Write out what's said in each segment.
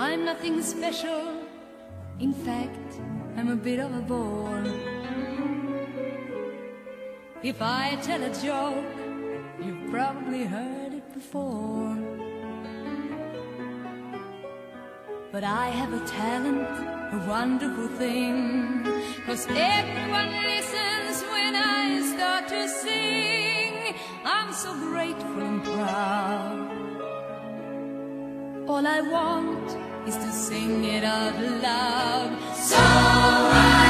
I'm nothing special. In fact, I'm a bit of a bore. If I tell a joke, you've probably heard it before. But I have a talent, a wonderful thing. Cause everyone listens when I start to sing. I'm so grateful and proud. All I want is to sing it out loud. So I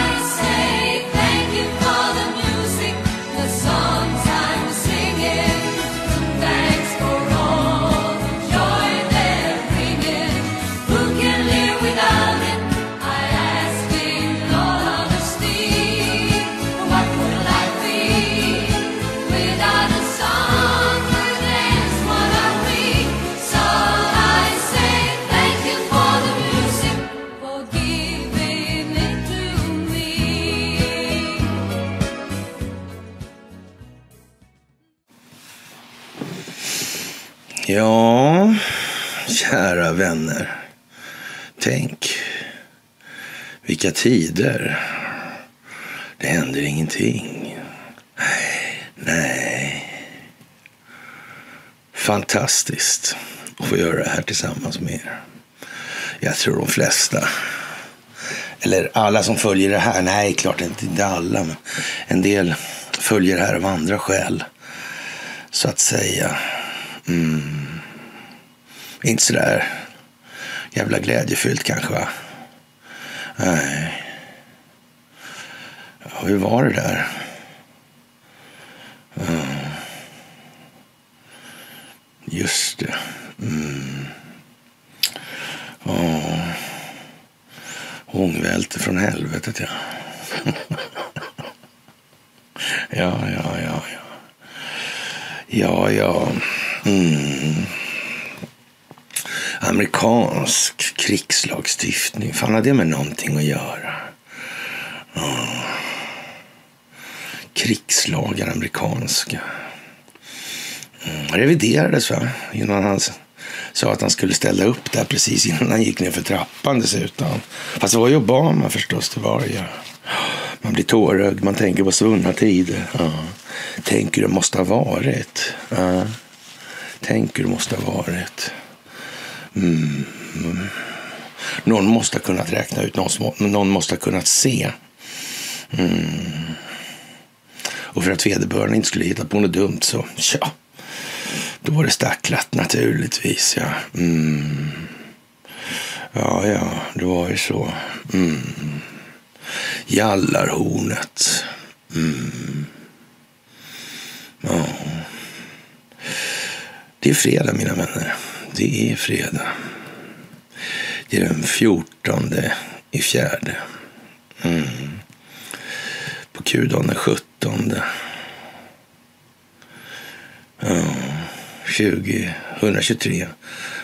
vänner. Tänk, vilka tider. Det händer ingenting. Nej. Fantastiskt att få göra det här tillsammans med er. Jag tror de flesta, eller alla som följer det här, nej, klart inte, inte alla, men en del följer det här av andra skäl, så att säga. Mm. Inte sådär jävla glädjefyllt kanske va? Nej. Ja, hur var det där? Mm. Just det. Mm. Oh. Ångvälte från helvetet ja. ja, ja, ja, ja. Ja, ja. Mm. Amerikansk krigslagstiftning. Fan har det med någonting att göra? Oh. Krigslagar amerikanska. Mm. Reviderades va? Innan han sa att han skulle ställa upp där precis innan han gick ner för trappan dessutom. Fast det var ju Obama förstås. Det var ju. Man blir tårögd. Man tänker på svunna tider. Ja. Tänker det måste ha varit. Ja. Tänker det måste ha varit. Mm. Någon måste ha kunnat räkna ut, någon, som- någon måste ha kunnat se. Mm. Och för att vederbörande inte skulle hitta på något dumt så, ja, då var det stacklat naturligtvis. Ja, mm. ja, ja, det var ju så. Mm. Jallarhornet. Mm. Ja. Det är fredag mina vänner. Det är fredag. Det är den 14 i fjärde. Mm. På Q-dagen den 17. Ja, 2023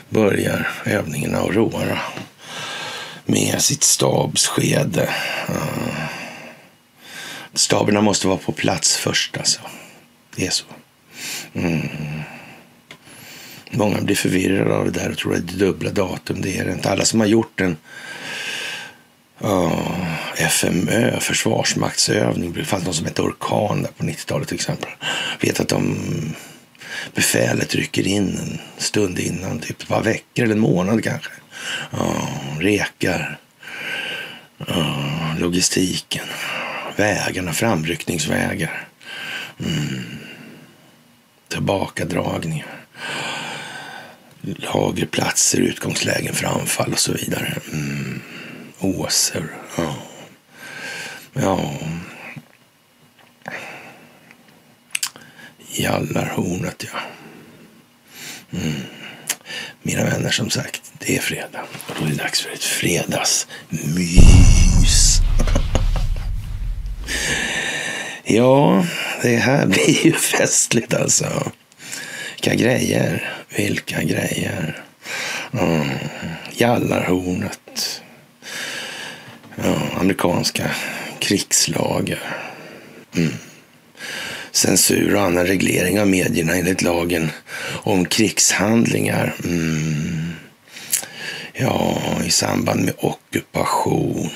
börjar övningen Aurora med sitt stabsskede. Ja. Staberna måste vara på plats först alltså. Det är så. Mm. Många blir förvirrade av det där och tror att det är dubbla datum. Det är det inte. Alla som har gjort en oh, FMÖ, försvarsmaktsövning, det fanns någon som hette Orkan där på 90-talet till exempel. Vet att de befälet rycker in en stund innan, typ ett par veckor eller en månad kanske. Ja, rekar, oh, logistiken, vägarna, framryckningsvägar, mm. tillbakadragningar lagerplatser, utgångslägen för anfall och så vidare. Mm. Åser, ja. Ja. Jallarhornet, ja. Mm. Mina vänner, som sagt, det är fredag. Och då är det dags för ett fredagsmys. ja, det här blir ju festligt alltså. Vilka grejer. Vilka grejer. Mm. Jallarhornet. Ja, amerikanska krigslagar. Mm. Censur och annan reglering av medierna enligt lagen om krigshandlingar. Mm. Ja, i samband med ockupation.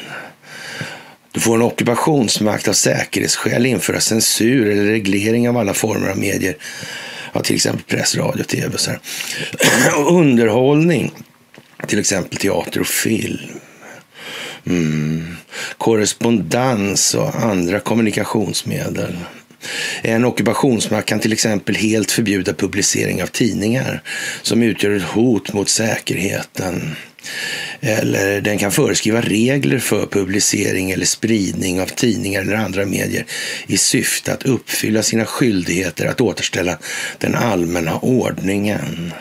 Då får en ockupationsmakt av säkerhetsskäl införa censur eller reglering av alla former av medier. Ja, till exempel press, radio, tv och så här. Underhållning, till exempel teater och film. Mm. Korrespondens och andra kommunikationsmedel. En ockupationsmakt kan till exempel helt förbjuda publicering av tidningar som utgör ett hot mot säkerheten. Eller den kan föreskriva regler för publicering eller spridning av tidningar eller andra medier i syfte att uppfylla sina skyldigheter att återställa den allmänna ordningen.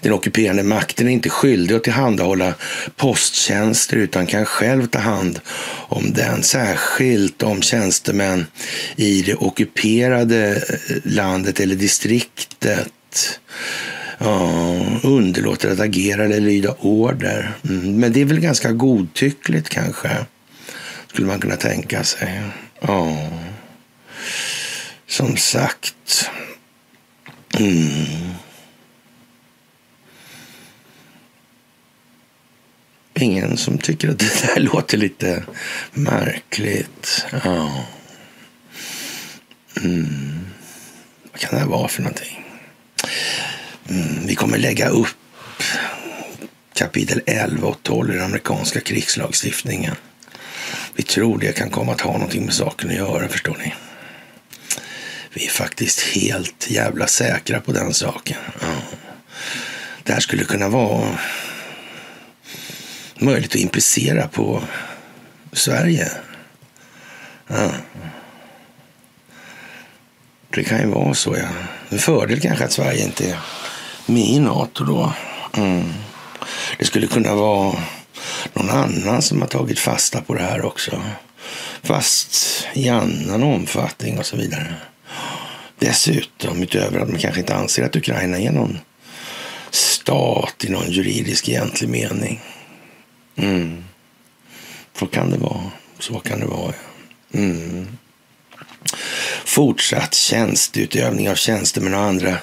Den ockuperande makten är inte skyldig att tillhandahålla posttjänster utan kan själv ta hand om den, särskilt om tjänstemän i det ockuperade eh, landet eller distriktet ja, underlåter att agera eller lyda order. Mm, men det är väl ganska godtyckligt kanske, skulle man kunna tänka sig. Ja, som sagt. Mm. Ingen som tycker att det där låter lite märkligt. Ja. Mm. Vad kan det här vara för någonting? Mm. Vi kommer lägga upp kapitel 11 och 12 i den amerikanska krigslagstiftningen. Vi tror det kan komma att ha någonting med saken att göra, förstår ni. Vi är faktiskt helt jävla säkra på den saken. Ja. Det här skulle kunna vara möjligt att implicera på Sverige. Ja. Det kan ju vara så, ja. En fördel kanske att Sverige inte är med i Nato då. Mm. Det skulle kunna vara någon annan som har tagit fasta på det här också. Fast i annan omfattning och så vidare. Dessutom, utöver att man kanske inte anser att Ukraina är någon stat i någon juridisk egentlig mening. Mm. Så kan det vara. Så kan det vara. Mm. Fortsatt tjänsteutövning av tjänstemän och andra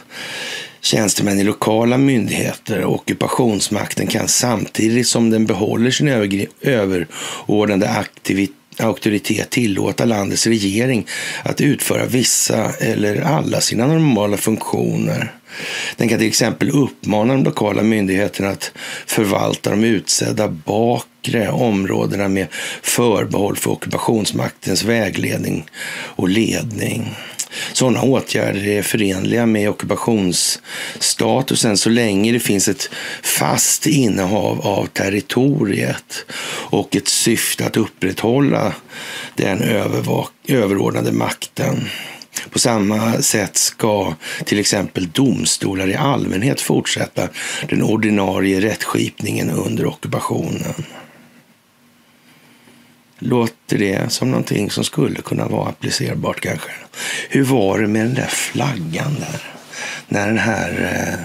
tjänstemän i lokala myndigheter och ockupationsmakten kan samtidigt som den behåller sin överordnade aktivitet auktoritet tillåta landets regering att utföra vissa eller alla sina normala funktioner. Den kan till exempel uppmana de lokala myndigheterna att förvalta de utsedda bakre områdena med förbehåll för ockupationsmaktens vägledning och ledning. Sådana åtgärder är förenliga med ockupationsstatusen så länge det finns ett fast innehav av territoriet och ett syfte att upprätthålla den överordnade makten. På samma sätt ska till exempel domstolar i allmänhet fortsätta den ordinarie rättskipningen under ockupationen. Låter det som någonting som skulle kunna vara applicerbart kanske? Hur var det med den där flaggan där? När den här eh,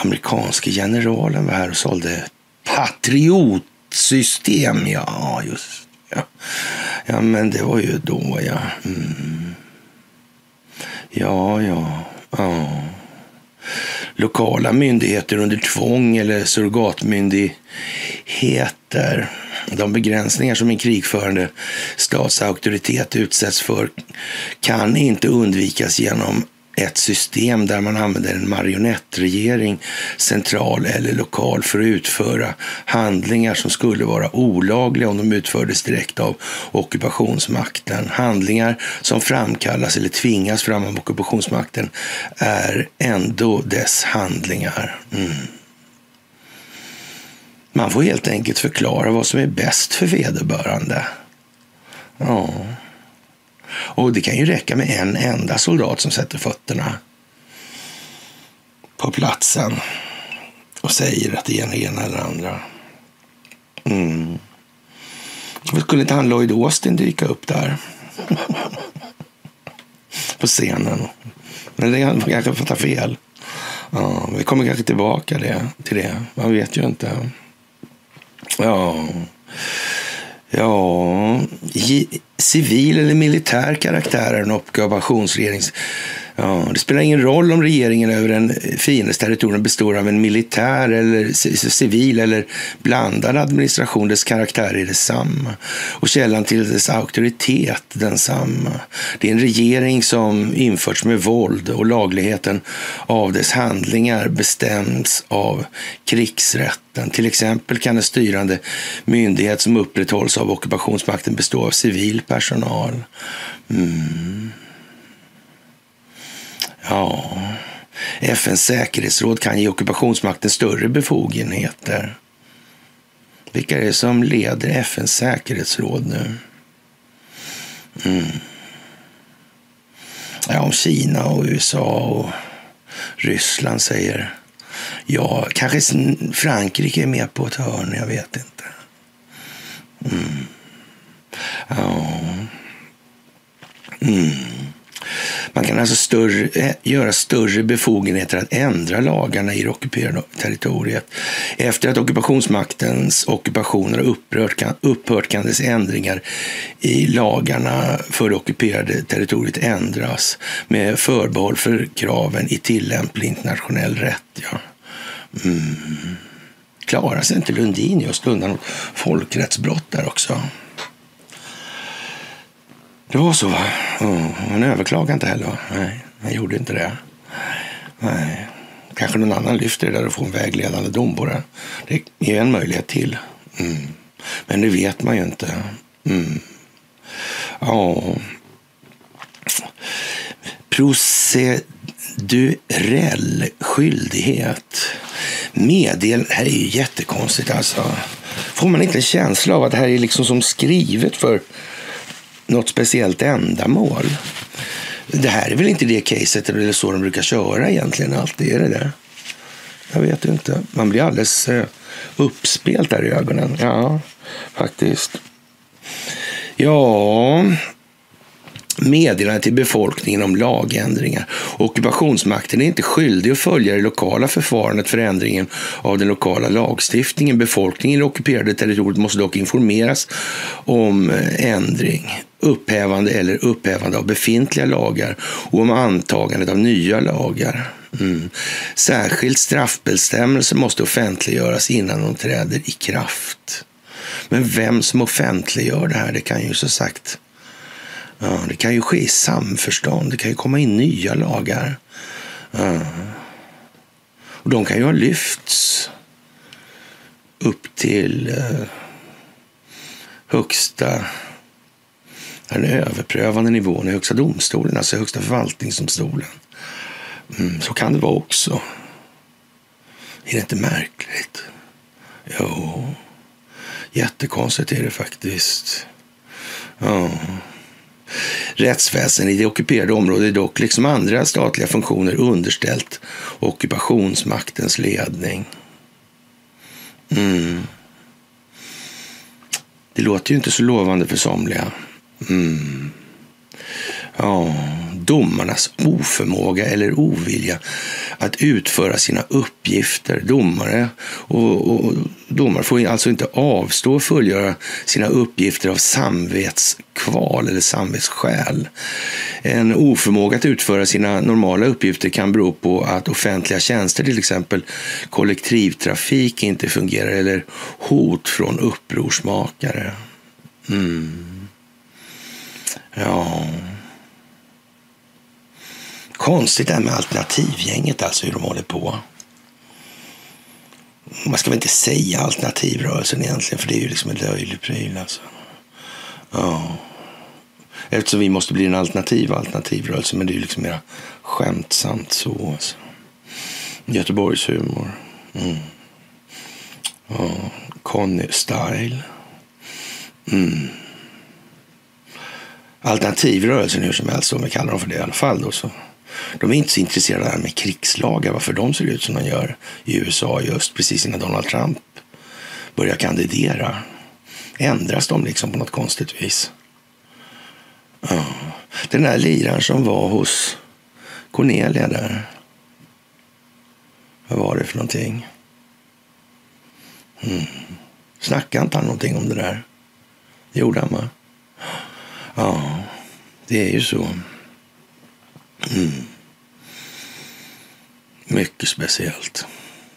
amerikanske generalen var här och sålde patriotsystem. Ja, just ja. ja, men det var ju då, ja. Mm. Ja, ja, ja. Lokala myndigheter under tvång eller surrogatmyndigheter de begränsningar som en krigförande statsauktoritet utsätts för kan inte undvikas genom ett system där man använder en marionettregering, central eller lokal, för att utföra handlingar som skulle vara olagliga om de utfördes direkt av ockupationsmakten. Handlingar som framkallas eller tvingas fram av ockupationsmakten är ändå dess handlingar. Mm. Man får helt enkelt förklara vad som är bäst för vederbörande. Ja. Och det kan ju räcka med en enda soldat som sätter fötterna på platsen och säger att det är det ena eller andra. Mm. Skulle inte han Lloyd Austin dyka upp där? på scenen. Men det kanske få ta fel. Ja, vi kommer kanske tillbaka det, till det. Man vet ju inte. Ja, ja. Civil eller militär karaktär är en ockupationsregerings Ja, det spelar ingen roll om regeringen över en eh, fiendes territorium består av en militär eller civil eller blandad administration. Dess karaktär är detsamma och källan till dess auktoritet densamma. Det är en regering som införts med våld och lagligheten av dess handlingar bestäms av krigsrätten. Till exempel kan en styrande myndighet som upprätthålls av ockupationsmakten bestå av civil personal. Mm. Ja, FNs säkerhetsråd kan ge ockupationsmakten större befogenheter. Vilka är det som leder FNs säkerhetsråd nu? Mm. Ja, om Kina och USA och Ryssland säger ja. Kanske Frankrike är med på ett hörn, jag vet inte. Mm. Ja. Mm. Man kan alltså större, eh, göra större befogenheter att ändra lagarna i det ockuperade territoriet. Efter att ockupationsmaktens ockupationer har upprört kan, upphört kan dess ändringar i lagarna för det ockuperade territoriet ändras med förbehåll för kraven i tillämplig internationell rätt. Ja. Mm. Klarar sig inte Lundin just undan folkrättsbrott där också? Det var så, va? Mm. Oh, han överklagade inte heller, va? Nej, han gjorde inte det. Nej. Kanske någon annan lyfter det där och får en vägledande dom på det. Det är en möjlighet till. Mm. Men det vet man ju inte. Mm. Ja. Procedurell skyldighet. Meddel... Det här är ju jättekonstigt alltså. Får man inte en känsla av att det här är liksom som skrivet för något speciellt ändamål. Det här är väl inte det caset eller så de brukar köra egentligen alltid, är det det? Jag vet inte. Man blir alldeles eh, uppspelt där i ögonen. Ja, faktiskt. Ja, meddelande till befolkningen om lagändringar. Ockupationsmakten är inte skyldig att följa det lokala förfarandet för ändringen av den lokala lagstiftningen. Befolkningen i det ockuperade territoriet måste dock informeras om eh, ändring upphävande eller upphävande av befintliga lagar och om antagandet av nya lagar. Mm. Särskilt straffbestämmelser måste offentliggöras innan de träder i kraft. Men vem som offentliggör det här, det kan ju så sagt ja, det kan ju ske i samförstånd. Det kan ju komma in nya lagar. Ja. Och de kan ju ha lyfts upp till eh, högsta den överprövande nivån i Högsta domstolen, alltså Högsta förvaltningsdomstolen. Mm, så kan det vara också. Är det inte märkligt? Jo, jättekonstigt är det faktiskt. Ja. Rättsväsendet i det ockuperade området är dock, liksom andra statliga funktioner, underställt ockupationsmaktens ledning. Mm. Det låter ju inte så lovande för somliga. Mm. Ja, domarnas oförmåga eller ovilja att utföra sina uppgifter. Domare och, och domare får alltså inte avstå att fullgöra sina uppgifter av samvetskval eller samvetsskäl. En oförmåga att utföra sina normala uppgifter kan bero på att offentliga tjänster, till exempel kollektivtrafik, inte fungerar eller hot från upprorsmakare. Mm. Ja. Konstigt det här med alternativgänget, alltså hur de håller på. Man ska väl inte säga alternativrörelsen egentligen, för det är ju liksom en löjlig pryl. Alltså. Ja. Eftersom vi måste bli en alternativ alternativrörelse, men det är ju liksom mera skämtsamt så. Alltså. Göteborgshumor. Mm. Ja. Conny Style. Mm alternativrörelsen hur som helst, om vi kallar dem för det i alla fall. Då, så. De är inte så intresserade av med krigslagar, varför de ser ut som de gör i USA just precis innan Donald Trump börjar kandidera. Ändras de liksom på något konstigt vis? Ja. Den där liraren som var hos Cornelia där. Vad var det för någonting? Mm. Snackade inte han någonting om det där? Det gjorde han, va? Ja, det är ju så. Mm. Mycket speciellt.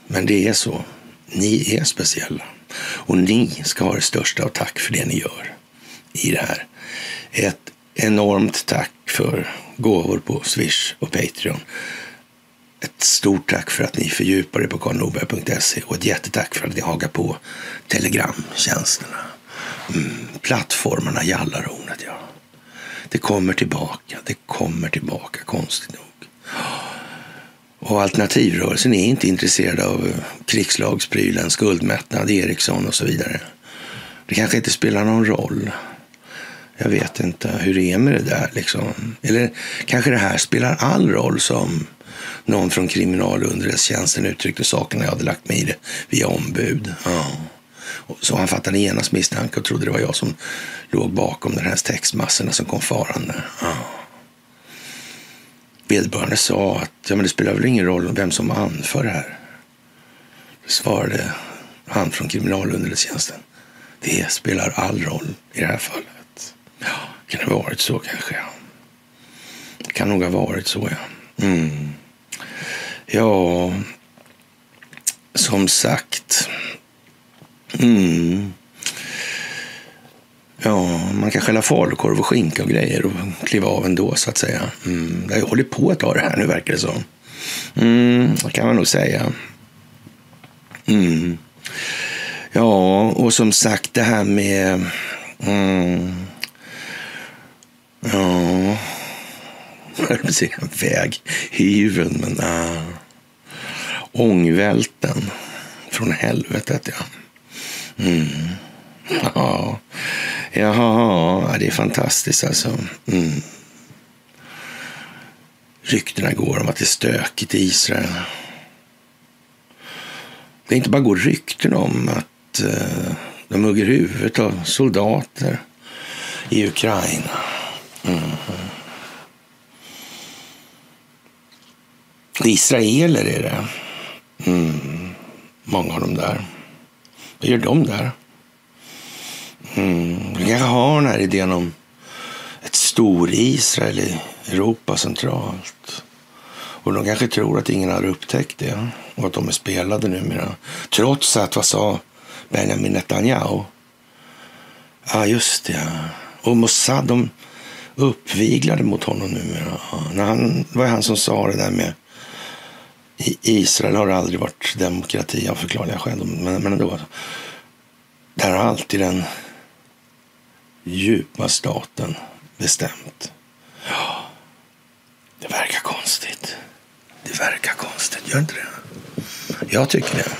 Men det är så. Ni är speciella. Och ni ska ha det största av tack för det ni gör i det här. Ett enormt tack för gåvor på Swish och Patreon. Ett stort tack för att ni fördjupar er på karlnorberg.se och ett jättetack för att ni hakar på telegramtjänsterna. Mm, plattformarna Jallarhornet, ja. Det kommer tillbaka, det kommer tillbaka, konstigt nog. Och alternativrörelsen är inte intresserad av eh, krigslagsprylen, skuldmättnad, Ericsson och så vidare. Det kanske inte spelar någon roll. Jag vet inte hur det är med det där. Liksom. Eller kanske det här spelar all roll som någon från kriminalunderrättelsetjänsten uttryckte saken när jag hade lagt mig i det via ombud. Ja. Så han fattade genast misstanke och trodde det var jag som låg bakom den här textmassorna som kom farande. Ja. Vederbörande sa att ja, men det spelar väl ingen roll vem som anför det här. Det svarade han från kriminalunderrättelsetjänsten. Det spelar all roll i det här fallet. Ja, kan det ha varit så kanske? Det kan nog ha varit så, ja. Mm. Ja, som sagt. Mm. Ja, man kan skälla falukorv och skinka och grejer och kliva av ändå så att säga. Mm. Det har hållit på ett tag det här nu verkar det som. Mm, det kan man nog säga. Mm. Ja, och som sagt det här med... Mm, ja... Jag vill säga väghyveln, men... Äh, ångvälten från helvetet, ja. Mm. Ja, Jaha, det är fantastiskt alltså. Mm. Ryktena går om att det är stökigt i Israel. Det är inte bara går rykten om att uh, de hugger huvudet av soldater i Ukraina. Mm. Israeler är det. Mm. Många av dem där. Vad gör de där? Mm. Vi kanske har den här idén om ett stor-Israel i Europa centralt. Och de kanske tror att ingen har upptäckt det och att de är spelade numera. Trots att, vad sa Benjamin Netanyahu? Ja, just det. Och Mossad, de uppviglade mot honom numera. När han, det var han som sa det där med Israel har aldrig varit demokrati av förklarliga skäl. Men, men ändå. Där har alltid den djupa staten bestämt. Ja, det verkar konstigt. Det verkar konstigt, gör inte det? Jag tycker det.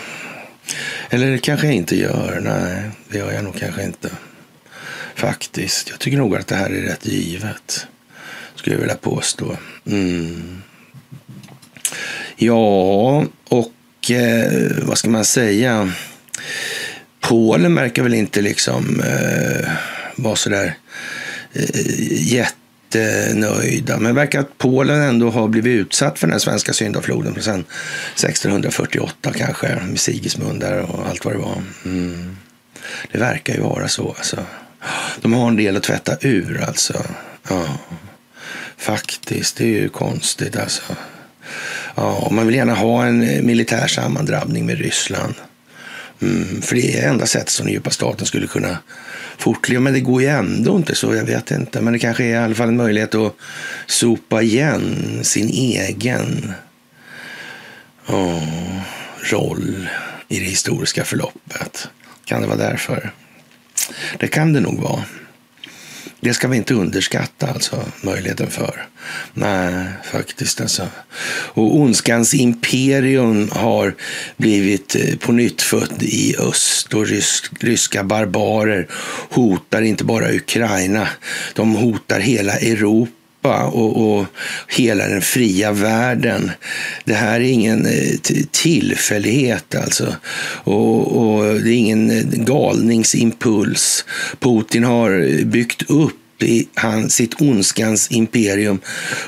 Eller det kanske jag inte gör. Nej, det gör jag nog kanske inte. Faktiskt. Jag tycker nog att det här är rätt givet. Skulle jag vilja påstå. Mm. Ja, och eh, vad ska man säga? Polen verkar väl inte liksom eh, vara sådär eh, jättenöjda. Men verkar att Polen ändå har blivit utsatt för den svenska syndafloden sedan 1648 kanske, med Sigismund där och allt vad det var. Mm. Det verkar ju vara så alltså. De har en del att tvätta ur alltså. Ja, faktiskt. Det är ju konstigt alltså. Ja, man vill gärna ha en eh, militär sammandrabbning med Ryssland. Mm, för det är enda sättet som den djupa staten skulle kunna fortleva. Men det går ju ändå inte så, jag vet inte. Men det kanske är i alla fall en möjlighet att sopa igen sin egen oh, roll i det historiska förloppet. Kan det vara därför? Det kan det nog vara. Det ska vi inte underskatta alltså, möjligheten för. Nej, faktiskt alltså. Och ondskans imperium har blivit eh, på nytt född i öst och rysk, ryska barbarer hotar inte bara Ukraina, de hotar hela Europa och, och, hela den fria världen. Det här är ingen eh, tillfällighet alltså. Och, och, det är ingen eh, galningsimpuls. Putin har eh, byggt upp han, sitt ondskans imperium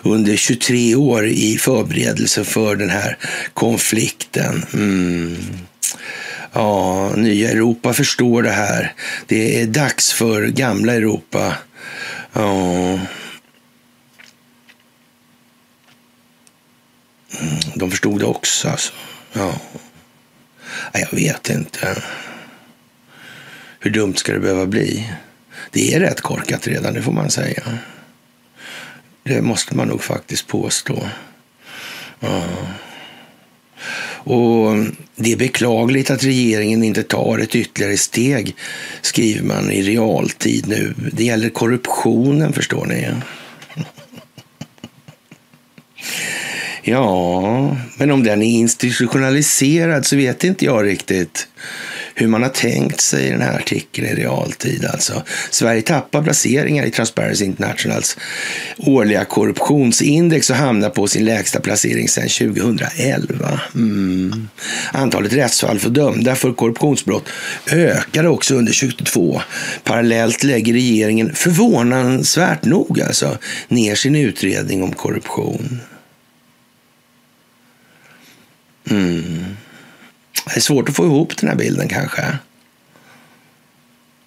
under 23 år i förberedelse för den här konflikten. Mm. Ja, nya Europa förstår det här. Det är dags för gamla Europa. Ja. Mm, de förstod det också alltså. Ja. Jag vet inte. Hur dumt ska det behöva bli? Det är rätt korkat redan, det får man säga. Det måste man nog faktiskt påstå. Ja. Och det är beklagligt att regeringen inte tar ett ytterligare steg, skriver man i realtid nu. Det gäller korruptionen, förstår ni. Ja, men om den är institutionaliserad så vet inte jag riktigt hur man har tänkt sig den här artikeln i realtid. Alltså. Sverige tappar placeringar i Transparency Internationals årliga korruptionsindex och hamnar på sin lägsta placering sedan 2011. Mm. Antalet rättsfall för dömda för korruptionsbrott ökade också under 2022. Parallellt lägger regeringen förvånansvärt nog alltså, ner sin utredning om korruption. Mm. Det är svårt att få ihop den här bilden kanske.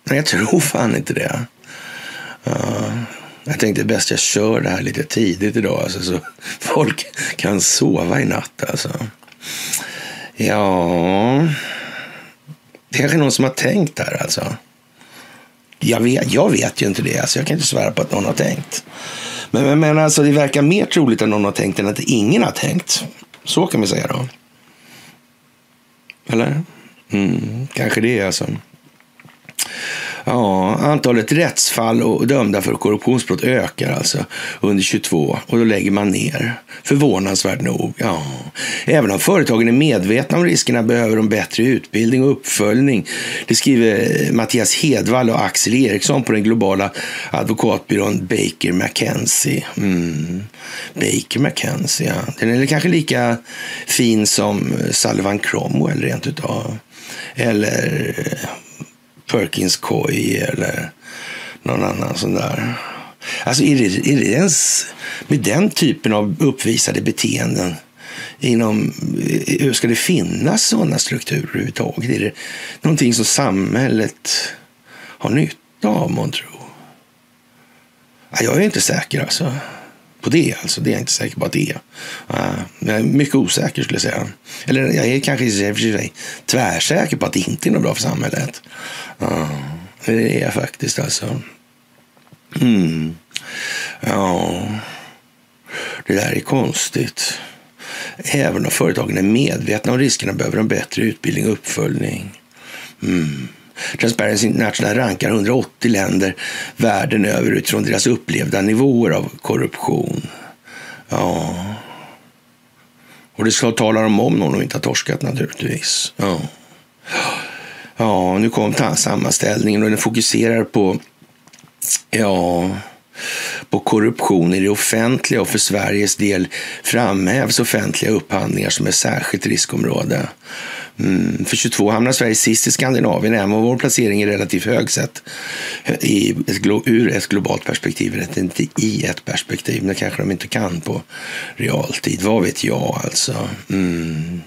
Men jag tror fan inte det. Uh, jag tänkte bäst jag kör det här lite tidigt idag alltså, så folk kan sova i natt. Alltså. Ja, det är kanske någon som har tänkt här alltså. Jag vet, jag vet ju inte det, alltså. jag kan inte svära på att någon har tänkt. Men, men, men alltså, det verkar mer troligt att någon har tänkt än att ingen har tänkt. Så kan vi säga då. Eller? Mm, kanske det alltså. Ja, antalet rättsfall och dömda för korruptionsbrott ökar alltså under 22 och då lägger man ner. Förvånansvärt nog. Ja. Även om företagen är medvetna om riskerna behöver de bättre utbildning och uppföljning. Det skriver Mattias Hedvall och Axel Eriksson på den globala advokatbyrån Baker McKenzie. Mm. Baker McKenzie, ja. Den är kanske lika fin som Sullivan Cromwell rent utav. Eller Perkins koj eller någon annan sån där. Alltså är det, är det ens med den typen av uppvisade beteenden inom, hur ska det finnas sådana strukturer överhuvudtaget? Är det någonting som samhället har nytta av, man tror? Jag är inte säker alltså på det. Alltså, det är jag inte säker på att det är. Eh, jag är mycket osäker skulle jag säga. Eller jag är kanske i och för sig tvärsäker på att det inte är något bra för samhället. Eh, det är jag faktiskt alltså. Mm. Ja, det där är konstigt. Även om företagen är medvetna om riskerna behöver de bättre utbildning och uppföljning. Mm. Transparency International rankar 180 länder världen över utifrån deras upplevda nivåer av korruption. Ja. Och det ska tala om om någon inte har torskat naturligtvis. Ja. Ja, nu kom sammanställningen och den fokuserar på ja, på korruption i det offentliga och för Sveriges del framhävs offentliga upphandlingar som ett särskilt riskområde. Mm, för 22 hamnar Sverige sist i Skandinavien, även om vår placering är relativt hög sett i ett, ur ett globalt perspektiv, inte i ett perspektiv. Det kanske de inte kan på realtid. Vad vet jag alltså. Mm.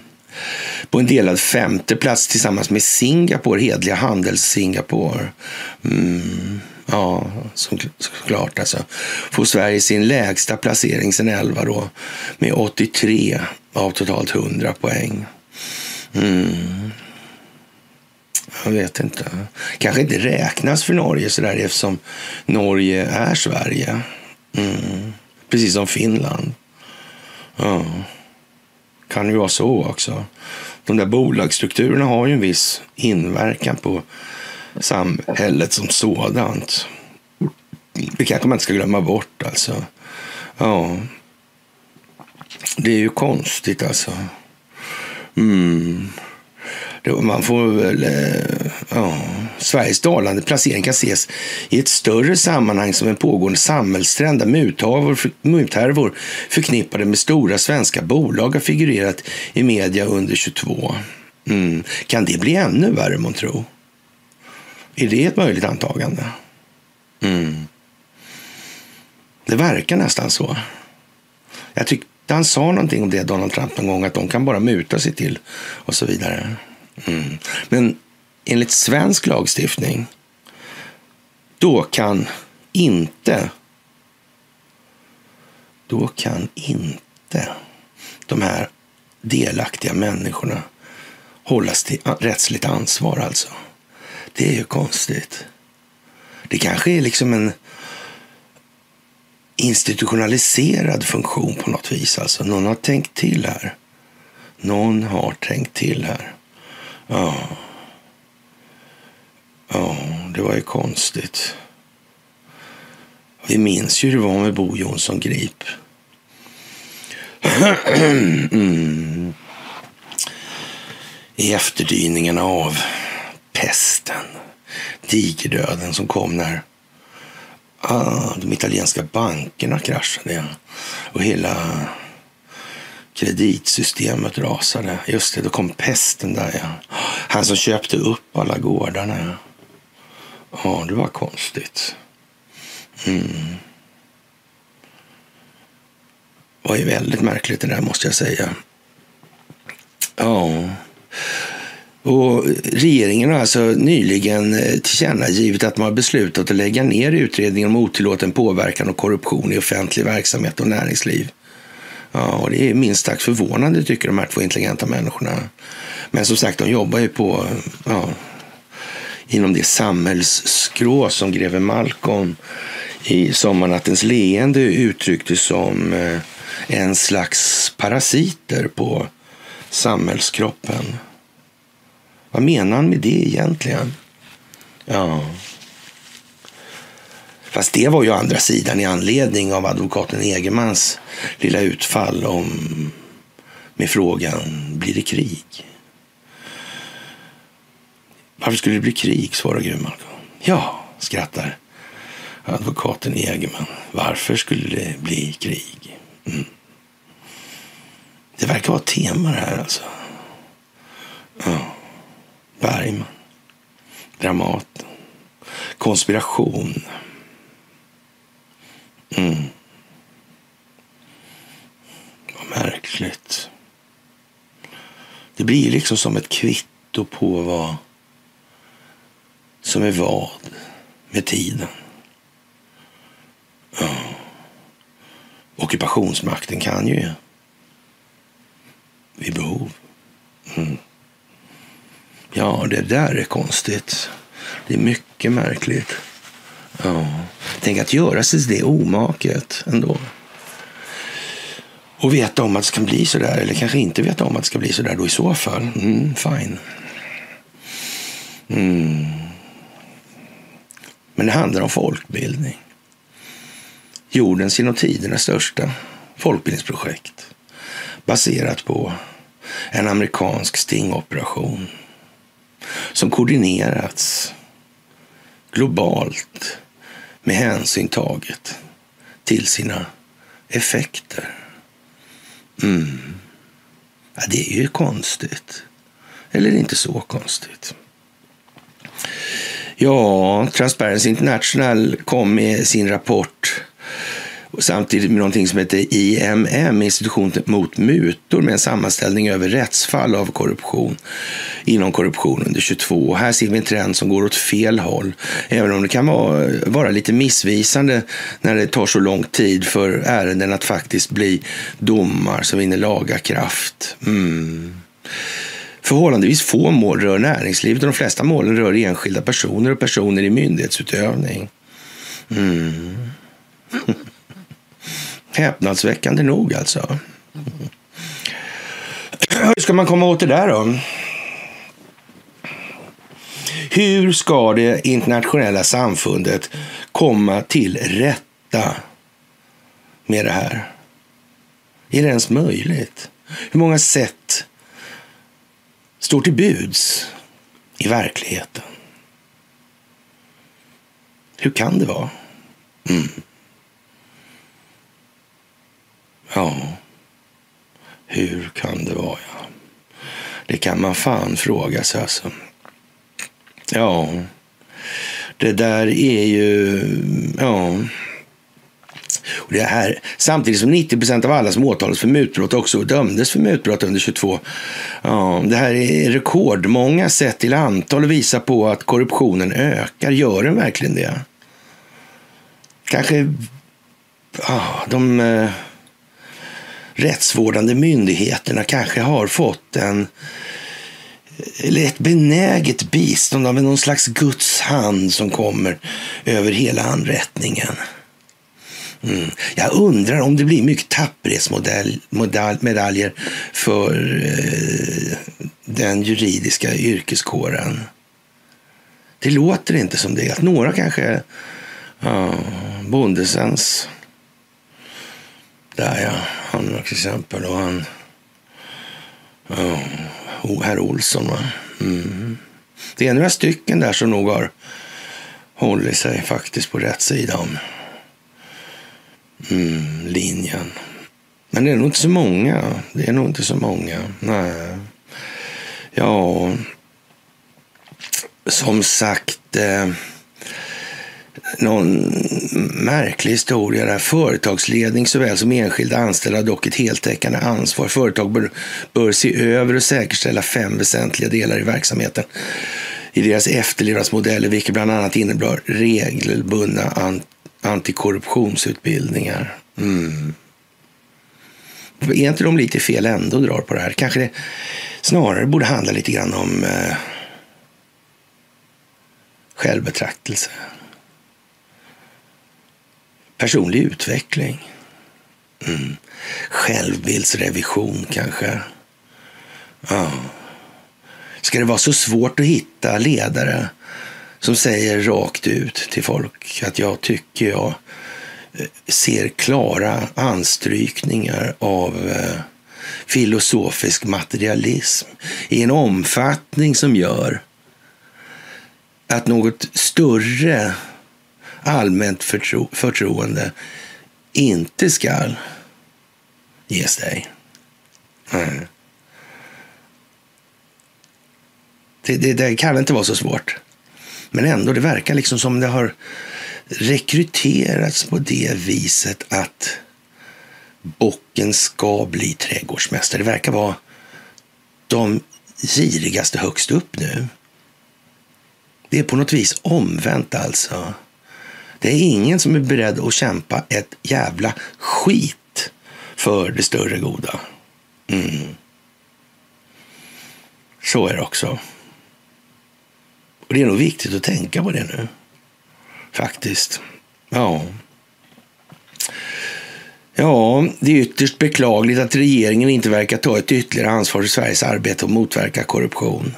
På en delad femte plats tillsammans med Singapore, hedliga handels-Singapore. Mm. Ja, såklart alltså. Får Sverige sin lägsta placering sen 11 då med 83 av totalt 100 poäng. Mm. Jag vet inte. Kanske inte räknas för Norge sådär eftersom Norge är Sverige. Mm. Precis som Finland. Ja. Kan ju vara så också. De där bolagsstrukturerna har ju en viss inverkan på samhället som sådant. Det kanske man inte ska glömma bort alltså. Ja. Det är ju konstigt alltså. Mm. Man får väl... Eh, ja. Sveriges dalande placering kan ses i ett större sammanhang som en pågående samhällstrend där muthärvor förknippade med stora svenska bolag har figurerat i media under 22. Mm. Kan det bli ännu värre, man tro? Är det ett möjligt antagande? Mm. Det verkar nästan så. Jag tycker han sa någonting om det, Donald Trump, någon gång, att de kan bara muta sig till och så vidare. Mm. Men enligt svensk lagstiftning, då kan inte, då kan inte de här delaktiga människorna hållas till rättsligt ansvar alltså. Det är ju konstigt. Det kanske är liksom en institutionaliserad funktion på något vis. Alltså, någon har tänkt till här. Någon har tänkt till här. Ja. Ja, det var ju konstigt. Vi minns ju hur det var med Bo Jonsson Grip. mm. I efterdyningarna av pesten, digerdöden som kom när ah, de italienska bankerna kraschade och hela kreditsystemet rasade. Just det, då kom pesten där ja. Han som köpte upp alla gårdarna ja. Ja, det var konstigt. Mm. Det var ju väldigt märkligt det där måste jag säga. Ja. Och regeringen har alltså nyligen eh, tillkännagivit att man har beslutat att lägga ner utredningen om otillåten påverkan och korruption i offentlig verksamhet och näringsliv. Ja, och det är minst sagt förvånande tycker de här två intelligenta människorna. Men som sagt, de jobbar ju på ja, inom det samhällsskrå som greve Malcolm i Sommarnattens leende uttryckte som eh, en slags parasiter på samhällskroppen. Vad menar han med det egentligen? Ja. Fast det var ju andra sidan i anledning av advokaten Egermans lilla utfall om med frågan blir det krig? Varför skulle det bli krig? svarar Grönmark. Ja, skrattar advokaten Egerman. Varför skulle det bli krig? Mm. Det verkar vara ett tema det här alltså. Ja. Bergman. Dramaten. Konspiration. Mm. Vad märkligt. Det blir liksom som ett kvitto på vad som är vad med tiden. Ja. Ockupationsmakten kan ju vid behov. Mm. Ja, det där är konstigt. Det är mycket märkligt. Ja. Tänk att göra sig det omaket ändå. Och veta om att det ska bli så där, eller kanske inte veta om att det ska bli så där då i så fall. Mm, fine. Mm. Men det handlar om folkbildning. Jordens genom tiderna största folkbildningsprojekt baserat på en amerikansk stingoperation som koordinerats globalt med hänsyn taget till sina effekter. Mm. Ja, det är ju konstigt. Eller inte så konstigt. Ja, Transparency International kom med sin rapport samtidigt med någonting som heter IMM, institutionen mot mutor, med en sammanställning över rättsfall av korruption inom korruption under 22. Här ser vi en trend som går åt fel håll, även om det kan vara, vara lite missvisande när det tar så lång tid för ärenden att faktiskt bli domar som vinner laga kraft. Mm. Förhållandevis få mål rör näringslivet och de flesta målen rör enskilda personer och personer i myndighetsutövning. Mm. Häpnadsväckande nog alltså. Hur ska man komma åt det där då? Hur ska det internationella samfundet komma till rätta med det här? Är det ens möjligt? Hur många sätt står till buds i verkligheten? Hur kan det vara? Mm. Ja, hur kan det vara? Ja? Det kan man fan fråga sig alltså. Ja, det där är ju... Ja. Och det här, samtidigt som 90 procent av alla som åtalas för mutbrott också dömdes för mutbrott under 22. Ja, det här är rekordmånga sett till antal och visar på att korruptionen ökar. Gör den verkligen det? Kanske... Ja, de eh, rättsvårdande myndigheterna kanske har fått en eller ett benäget bistånd av någon slags Guds hand som kommer över hela anrättningen. Mm. Jag undrar om det blir mycket tapperhetsmedaljer för eh, den juridiska yrkeskåren. Det låter inte som det. Att några kanske... Ja, Bondesens. Där ja, han till exempel. Och han... Oh, herr Olsson va. Mm. Det är några stycken där som nog har hållit sig faktiskt på rätt sida om mm, linjen. Men det är nog inte så många. Det är nog inte så många. Nej. Ja, som sagt. Eh, någon märklig historia där företagsledning såväl som enskilda anställda har dock ett heltäckande ansvar. Företag bör, bör se över och säkerställa fem väsentliga delar i verksamheten i deras efterlevnadsmodeller, vilket bland annat innebär regelbundna an, antikorruptionsutbildningar. Mm. Är inte de lite fel ändå drar på det här? Kanske det snarare borde handla lite grann om eh, självbetraktelse. Personlig utveckling. Mm. Självbildsrevision kanske. Ja. Ska det vara så svårt att hitta ledare som säger rakt ut till folk att jag tycker jag eh, ser klara anstrykningar av eh, filosofisk materialism i en omfattning som gör att något större allmänt förtro förtroende inte skall ges dig. Mm. Det, det, det, kan inte vara så svårt. Men ändå, det verkar liksom som det har rekryterats på det viset att bocken ska bli trädgårdsmästare. Det verkar vara de girigaste högst upp nu. Det är på något vis omvänt alltså. Det är ingen som är beredd att kämpa ett jävla skit för det större goda. Mm. Så är det också. Och det är nog viktigt att tänka på det nu. Faktiskt. Ja. Ja, det är ytterst beklagligt att regeringen inte verkar ta ett ytterligare ansvar för Sveriges arbete att motverka korruption.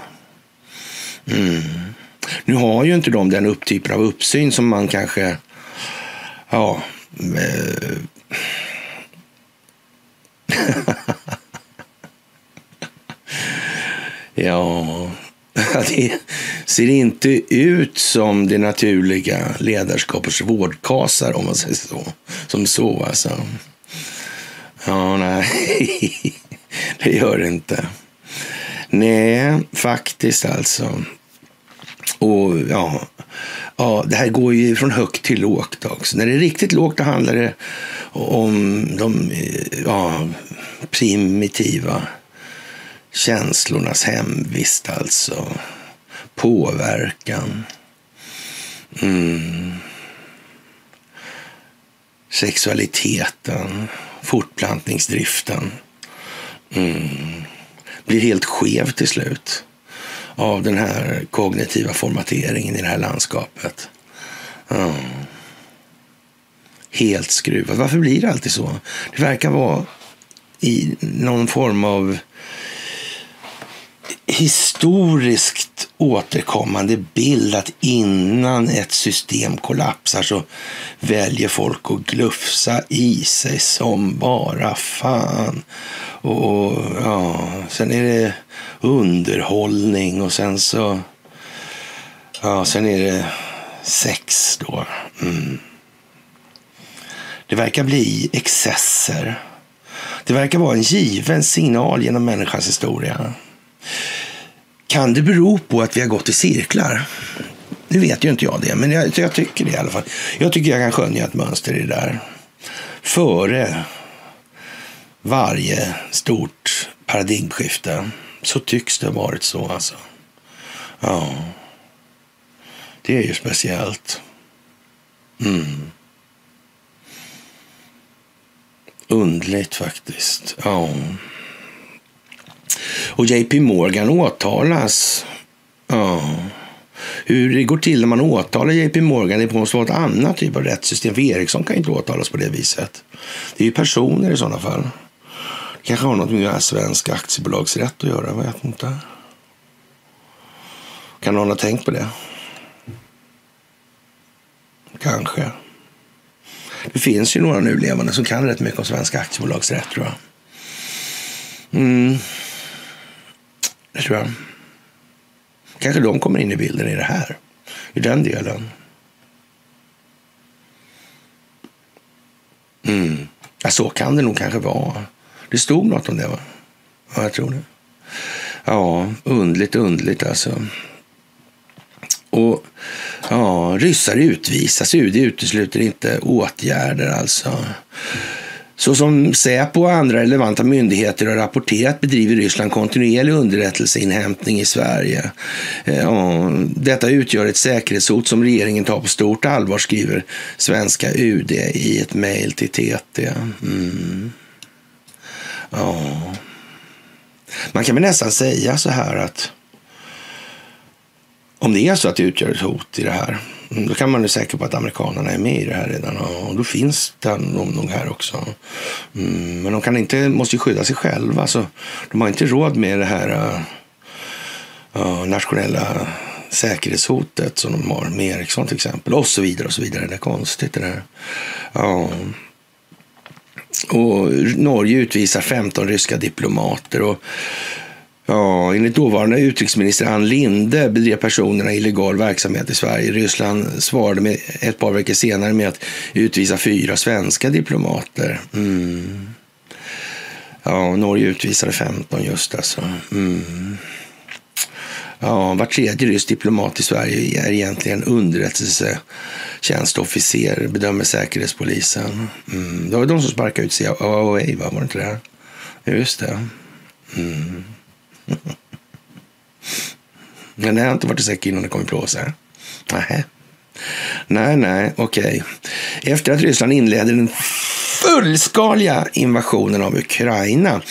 Mm. Nu har ju inte de den upptypen av uppsyn som man kanske... Ja... Eh, ja, det ser inte ut som det naturliga ledarskapets vårdkasar om man säger så. Som så alltså. Ja, nej. Det gör det inte. Nej, faktiskt alltså. Och ja, ja, det här går ju från högt till lågt också. När det är riktigt lågt då handlar det om de ja, primitiva känslornas hemvist alltså. Påverkan. Mm. Sexualiteten. Fortplantningsdriften. Mm. Blir helt skev till slut av den här kognitiva formateringen i det här landskapet. Mm. Helt skruvat. Varför blir det alltid så? Det verkar vara i någon form av historiskt återkommande bild att innan ett system kollapsar så väljer folk att glufsa i sig som bara fan. Och ja, sen är det underhållning och sen så... Ja, sen är det sex då. Mm. Det verkar bli excesser. Det verkar vara en given signal genom människans historia. Kan det bero på att vi har gått i cirklar? Det vet ju inte jag det, men jag, jag tycker det i alla fall. Jag tycker jag kan skönja ett mönster i det där. Före varje stort paradigmskifte så tycks det ha varit så alltså. Ja. Det är ju speciellt. Mm. undligt faktiskt. Ja. Och JP Morgan åtalas. Ja. Hur det går till när man åtalar JP Morgan, det måste vara ett annat typ av rättssystem. För Ericsson kan inte åtalas på det viset. Det är ju personer i sådana fall. Det kanske har något med svensk aktiebolagsrätt att göra, jag vet inte. Kan någon ha tänkt på det? Kanske. Det finns ju några nu levande som kan rätt mycket om svensk aktiebolagsrätt, tror jag. Mm. Det tror jag. Kanske de kommer in i bilden i det här. I den delen. Mm. Ja, så kan det nog kanske vara. Det stod något om det, va? Ja, jag tror det. Ja, undligt, undligt alltså. Och ja, ryssar utvisas. UD utesluter inte åtgärder alltså. Så som Säpo och andra relevanta myndigheter har rapporterat bedriver Ryssland kontinuerlig underrättelseinhämtning i Sverige. Eh, detta utgör ett säkerhetshot som regeringen tar på stort allvar, skriver svenska UD i ett mejl till TT. Mm. Ja. Man kan väl nästan säga så här att om det är så att det utgör ett hot i det här, Mm, då kan man vara säker på att amerikanerna är med i det här redan. Och då finns det nog här också. Mm, men de kan inte, måste ju skydda sig själva. Så de har inte råd med det här uh, nationella säkerhetshotet som de har med Ericsson till exempel. Och så vidare och så vidare. Det är konstigt det där. Ja. Och Norge utvisar 15 ryska diplomater. Och Ja, enligt dåvarande utrikesminister Ann Linde bedrev personerna illegal verksamhet i Sverige. Ryssland svarade med, ett par veckor senare med att utvisa fyra svenska diplomater. Mm. Ja, Norge utvisade 15 just alltså. Mm. Ja, var tredje rysk diplomat i Sverige är egentligen underrättelsetjänstofficer, bedömer Säkerhetspolisen. Mm. Det var de som sparkade ut CIA, var det inte det? Just det. Mm. Men det har inte varit i säck innan det kom i plåse. Nej. Nej, nej, okej. Efter att Ryssland inledde den fullskaliga invasionen av Ukraina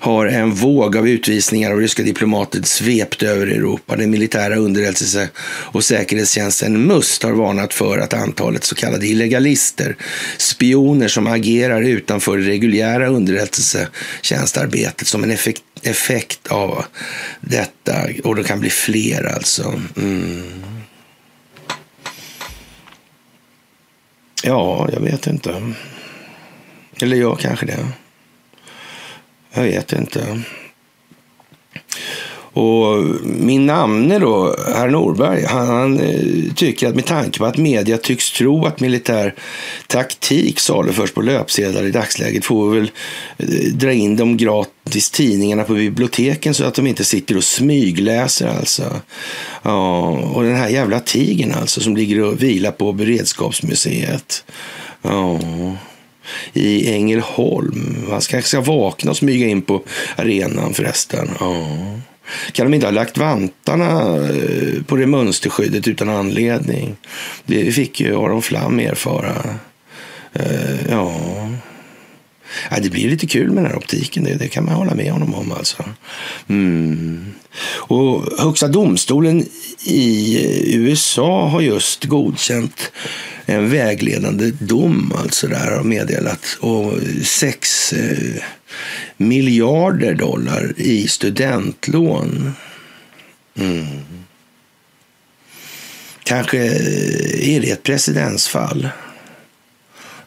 har en våg av utvisningar av ryska diplomater svept över Europa. Den militära underrättelse och säkerhetstjänsten MUST har varnat för att antalet så kallade illegalister, spioner som agerar utanför det reguljära underrättelsetjänstarbetet som en effekt, effekt av detta, och det kan bli fler alltså. Mm. Ja, jag vet inte. Eller jag kanske det. Jag vet inte. Och min namne då, herr Norberg, han, han, eh, tycker att med tanke på att media tycks tro att militär taktik saluförs på löpsedlar i dagsläget får vi väl eh, dra in de gratis tidningarna på biblioteken så att de inte sitter och smygläser alltså. Ja, och den här jävla tigen alltså som ligger och vilar på beredskapsmuseet. Ja i Ängelholm. Han kanske ska vakna och smyga in på arenan förresten. Ja. Kan de inte ha lagt vantarna eh, på det mönsterskyddet utan anledning? Det fick ju Aron Flam erfara. Eh, ja ja, det blir lite kul med den här optiken. Det, det kan man hålla med honom om. alltså. Mm. Och Högsta domstolen i USA har just godkänt en vägledande dom alltså där har meddelat. Och sex eh, miljarder dollar i studentlån. Mm. Kanske eh, är det ett precedentsfall.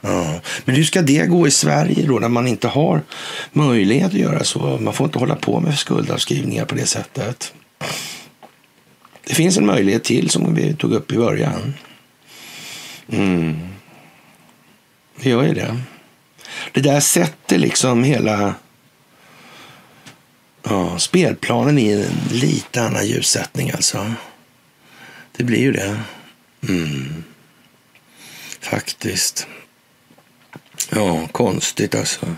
Ja. Men hur ska det gå i Sverige då när man inte har möjlighet att göra så? Man får inte hålla på med skuldavskrivningar på det sättet. Det finns en möjlighet till som vi tog upp i början. Mm. Det gör ju det. Det där sätter liksom hela ja, spelplanen i en lite annan ljussättning alltså. Det blir ju det. Mm. Faktiskt. Ja, konstigt alltså.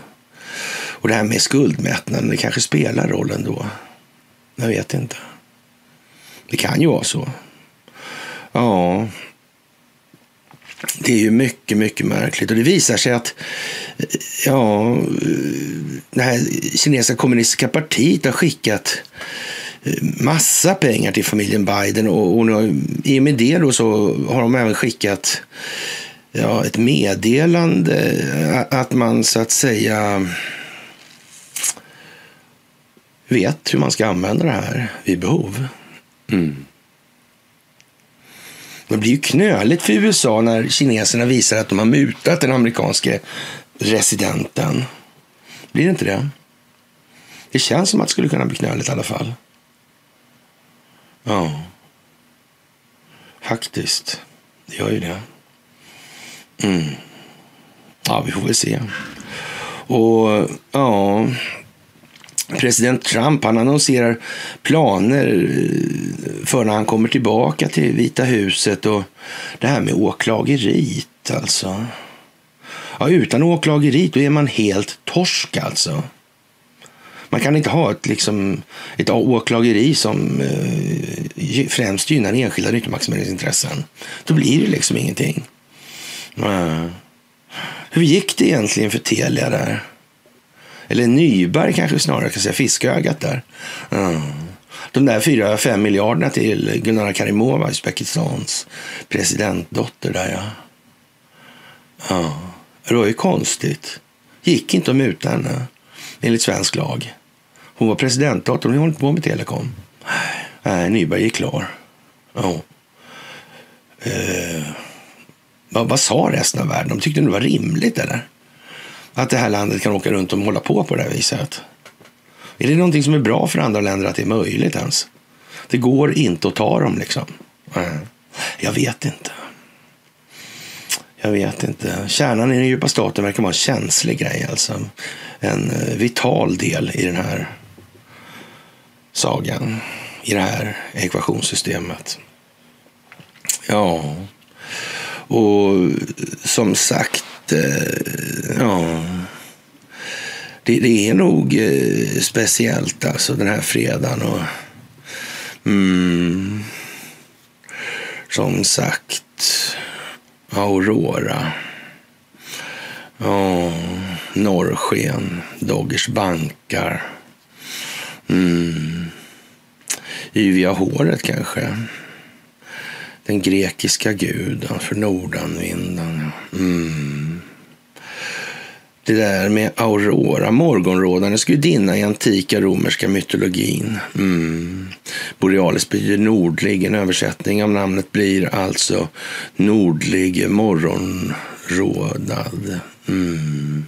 Och det här med skuldmättnaden, det kanske spelar roll ändå. Jag vet inte. Det kan ju vara så. Ja, Det är ju mycket, mycket märkligt. Och det visar sig att ja, det här kinesiska kommunistiska partiet har skickat eh, massa pengar till familjen Biden och, och i och med det då så har de även skickat ja, ett meddelande att man så att säga vet hur man ska använda det här vid behov. Mm. Det blir ju knöligt för USA när kineserna visar att de har mutat den amerikanske residenten. Blir det inte det? Det känns som att det skulle kunna bli knöligt i alla fall. Ja. Faktiskt. Det gör ju det. Mm. Ja, vi får väl se. Och ja, president Trump han annonserar planer eh, för när han kommer tillbaka till Vita huset och det här med åklageriet alltså. Ja, utan åklageriet då är man helt torsk alltså. Man kan inte ha ett, liksom, ett åklageri som eh, främst gynnar enskilda nyttomaximeringsintressen. Då blir det liksom ingenting. Mm. Hur gick det egentligen för Telia där? Eller Nyberg kanske snarare kan säga, fiskögat där. Mm. De där 4-5 miljarderna till Gunnar Karimova, Uzbekistans presidentdotter där ja. ja. Det var ju konstigt. Gick inte att muta henne enligt svensk lag. Hon var presidentdotter, hon höll inte på med telekom. Nej, Nyberg är klar. Ja. Uh vad, vad sa resten av världen? De tyckte det var rimligt eller? Att det här landet kan åka runt och hålla på på det här viset. Är det någonting som är bra för andra länder att det är möjligt ens? Det går inte att ta dem liksom. Jag vet inte. Jag vet inte. Kärnan i den djupa staten verkar vara en känslig grej. Alltså. En eh, vital del i den här sagan. I det här ekvationssystemet. Ja, och som sagt, eh, ja. Det, det, är nog eh, speciellt alltså den här fredagen. Och, mm, som sagt, Aurora. Ja, norrsken, Doggers bankar. Mm. Yviga håret kanske. Den grekiska guden för nordanvinden. Mm. Det där med Aurora, morgonrådandets gudinna i antika romerska mytologin. Mm. Borealis betyder nordlig. En översättning av namnet blir alltså nordlig morgonrådad. Mm.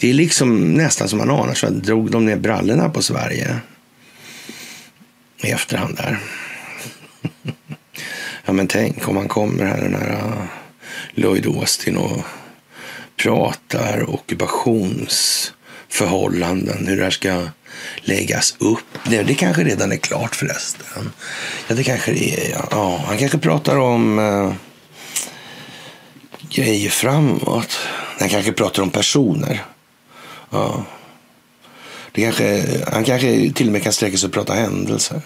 Det är liksom nästan som man anar så drog de ner brallorna på Sverige i efterhand där ja men tänk om han kommer här den här ah, Lloyd Austin och pratar ockupationsförhållanden, hur det här ska läggas upp. Det, det kanske redan är klart förresten. Ja, det kanske är, ja, ja han kanske pratar om eh, grejer framåt. Han kanske pratar om personer. Ja. Det kanske, han kanske till och med kan sträcka sig och prata händelser.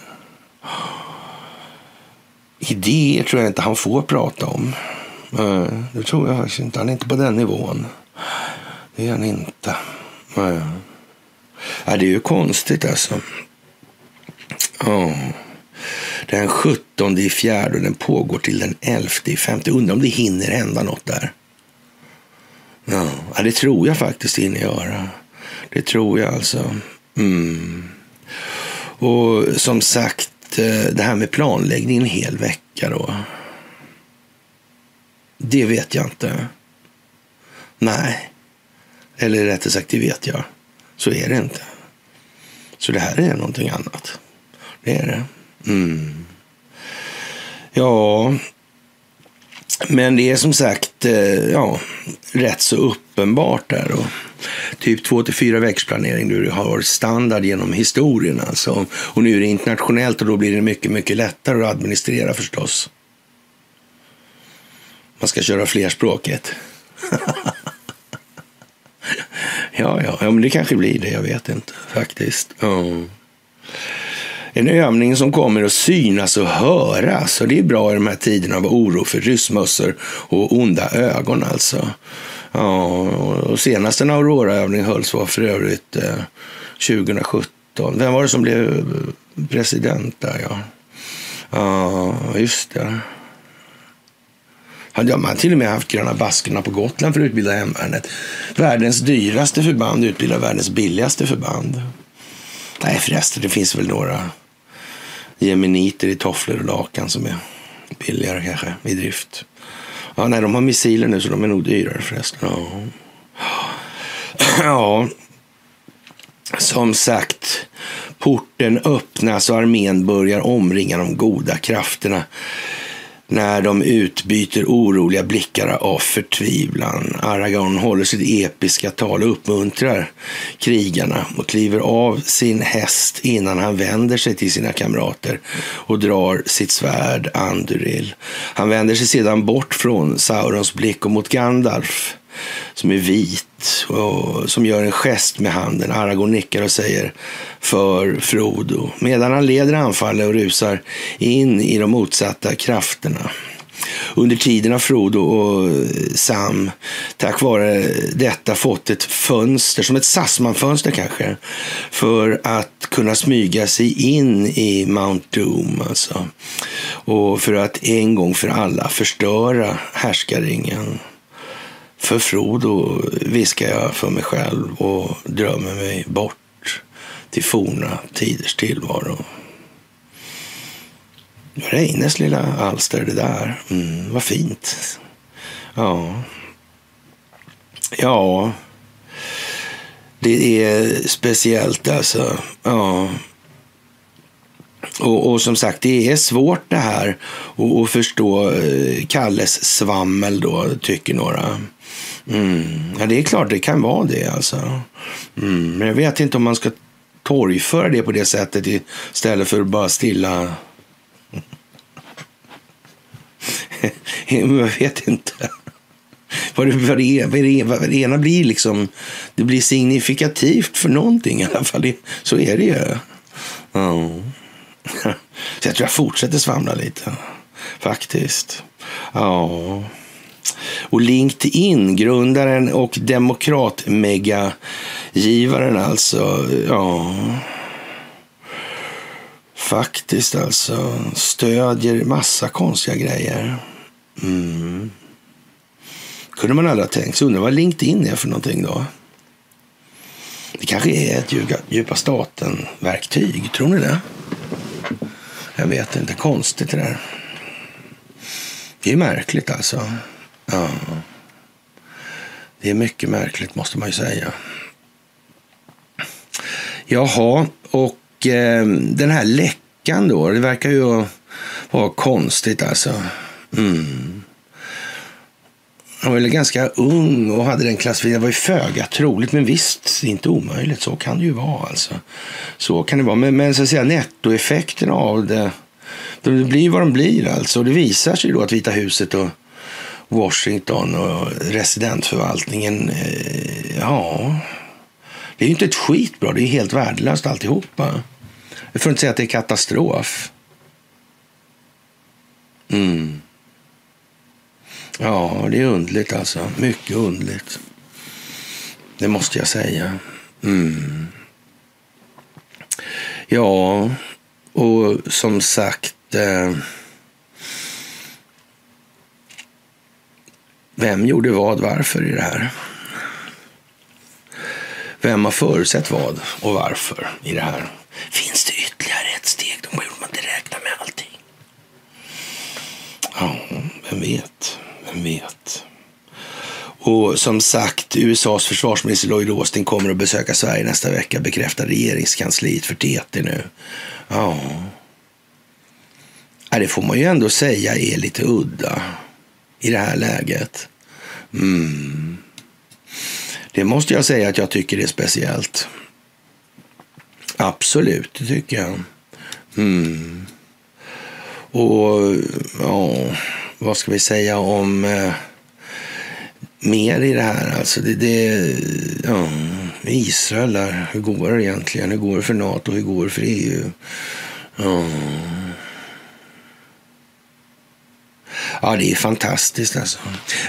Idéer tror jag inte han får prata om. Eh, det tror jag inte. Han är inte på den nivån. Det är han inte. Eh. Ja, det är ju konstigt alltså. Ja. Den 17 i fjärde och den pågår till den 11 i femte. Undrar om det hinner hända något där. Ja, det tror jag faktiskt hinner göra. Det tror jag alltså. Mm. Och som sagt, Eh, det här med planläggning en hel vecka då. Det vet jag inte. Nej. Eller rättare sagt, det vet jag. Så är det inte. Så det här är någonting annat. Det är det. Mm. Ja, men det är som sagt eh, ja, rätt så uppenbart där. Och typ två till fyra veckors planering du har standard genom historien. Alltså. Och nu är det internationellt och då blir det mycket, mycket lättare att administrera förstås. Man ska köra flerspråket. ja, ja, ja, men det kanske blir det. Jag vet inte faktiskt. Mm. En övning som kommer att synas och höras. Och det är bra i de här tiderna av oro för ryssmössor och onda ögon alltså. Ja, och senast en Aurora-övning hölls var för övrigt eh, 2017. Vem var det som blev eh, president där? Ja, ja just det. Man har till och med haft Gröna Baskerna på Gotland för att utbilda hemvärnet. Världens dyraste förband utbildar världens billigaste förband. Nej förresten, det finns väl några jeminiter i tofflor och lakan som är billigare kanske i drift. Ja, nej, de har missiler nu så de är nog dyrare förresten. Ja. ja, som sagt, porten öppnas och armén börjar omringa de goda krafterna när de utbyter oroliga blickar av förtvivlan. Aragorn håller sitt episka tal och uppmuntrar krigarna och kliver av sin häst innan han vänder sig till sina kamrater och drar sitt svärd Anduril. Han vänder sig sedan bort från Saurons blick och mot Gandalf som är vit och som gör en gest med handen. Aragorn nickar och säger för Frodo medan han leder anfallet och rusar in i de motsatta krafterna. Under tiden har Frodo och Sam tack vare detta fått ett fönster, som ett Sassman-fönster kanske, för att kunna smyga sig in i Mount Doom. Alltså. Och för att en gång för alla förstöra härskaringen. För Frodo viskar jag för mig själv och drömmer mig bort till forna tiders tillvaro. Reines lilla alster det där. Mm, vad fint. Ja. Ja. Det är speciellt alltså. Ja. Och, och, som sagt, det är svårt det här att förstå eh, Kalles svammel då, tycker några. Mm. Ja, det är klart det kan vara det alltså. Mm. Men jag vet inte om man ska torgföra det på det sättet istället för att bara stilla... jag vet inte. Vad det, vad, det, vad, det, vad det ena blir liksom, det blir signifikativt för någonting i alla fall. Så är det ju. Ja. Så jag tror jag fortsätter svamla lite. Faktiskt. Ja. Och LinkedIn, grundaren och demokratmegagivaren alltså. Ja. Faktiskt alltså. Stödjer massa konstiga grejer. Mm. Kunde man aldrig ha tänkt sig. Undrar vad LinkedIn är för någonting då? Det kanske är ett djupa staten-verktyg. Tror ni det? Jag vet inte. Konstigt det där. Det är märkligt alltså. Ja. Det är mycket märkligt måste man ju säga. Jaha, och eh, den här läckan då. Det verkar ju vara konstigt alltså. Mm. Han var väl ganska ung och hade den klassificeringen. Det var ju föga troligt, men visst, inte omöjligt. Så kan det ju vara. Alltså. Så kan det vara. Men, men så att säga, nettoeffekten av det, det blir vad de blir. Alltså. Det visar sig då att Vita huset och Washington och residentförvaltningen, eh, ja, det är ju inte ett skit bra. Det är helt värdelöst alltihopa. Jag får inte säga att det är katastrof. Mm. Ja, det är undligt alltså. Mycket undligt. Det måste jag säga. Mm. Ja, och som sagt. Eh, vem gjorde vad, varför i det här? Vem har förutsett vad och varför i det här? Finns det ytterligare ett steg? De borde man inte räkna med allting. Ja, vem vet? Vem vet? Och som sagt, USAs försvarsminister Lloyd Austin kommer att besöka Sverige nästa vecka, bekräftar regeringskansliet för TT nu. Ja. ja, det får man ju ändå säga är lite udda i det här läget. Mm. Det måste jag säga att jag tycker är speciellt. Absolut, det tycker jag. Mm. Och ja, vad ska vi säga om eh, mer i det här? Alltså det, det ja, Israel där, hur går det egentligen? Hur går det för NATO? Hur går det för EU? Ja, det är fantastiskt alltså.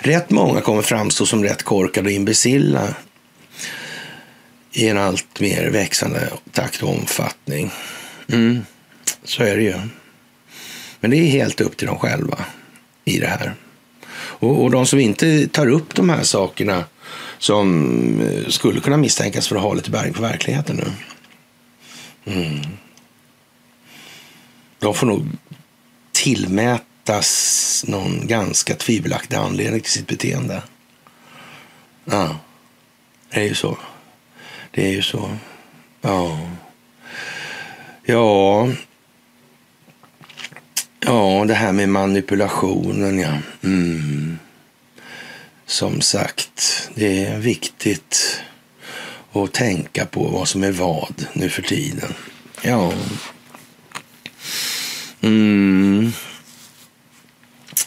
Rätt många kommer framstå som rätt korkade och imbecilla i en allt mer växande takt och omfattning. Mm, så är det ju. Men det är helt upp till dem själva i det här. Och, och de som inte tar upp de här sakerna som eh, skulle kunna misstänkas för att ha lite bäring på verkligheten nu. Mm. De får nog hittas någon ganska tvivelaktig anledning till sitt beteende. Ja, det är ju så. Det är ju så. Ja. Ja. Ja, det här med manipulationen, ja. Mm. Som sagt, det är viktigt att tänka på vad som är vad nu för tiden. Ja. Mm.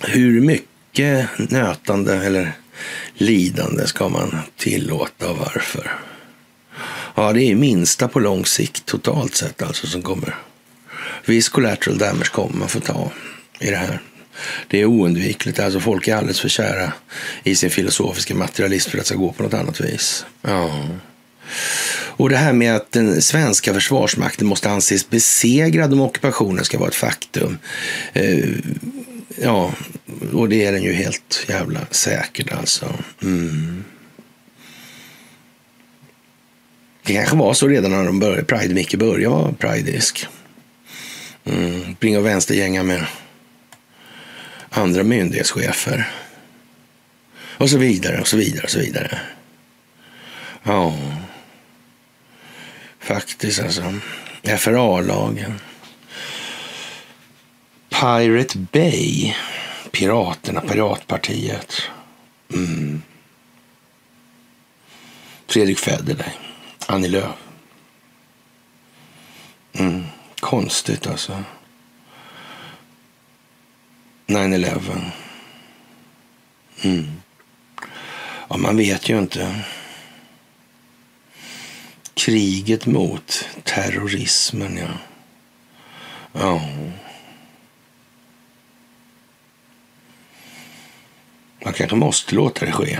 Hur mycket nötande eller lidande ska man tillåta och varför? Ja, det är minsta på lång sikt totalt sett alltså som kommer. Viss collateral damage kommer man få ta i det här. Det är oundvikligt. Alltså folk är alldeles för kära i sin filosofiska materialism för att det ska gå på något annat vis. Ja. Och det här med att den svenska försvarsmakten måste anses besegrad om ockupationen ska vara ett faktum. Ja, och det är den ju helt jävla säkert alltså. Mm. Det kanske var så redan när de började, Pride Micke började vara prideisk. Mm, springa och vänstergänga med andra myndighetschefer. Och så vidare och så vidare och så vidare. Ja, faktiskt alltså. FRA-lagen. Pirate Bay. Piraterna, Piratpartiet. Mm. Fredrik Federley. Annie Lööf. Mm. Konstigt alltså. 9-11. Mm. Ja, man vet ju inte. Kriget mot terrorismen, ja. Ja. Man kanske måste låta det ske.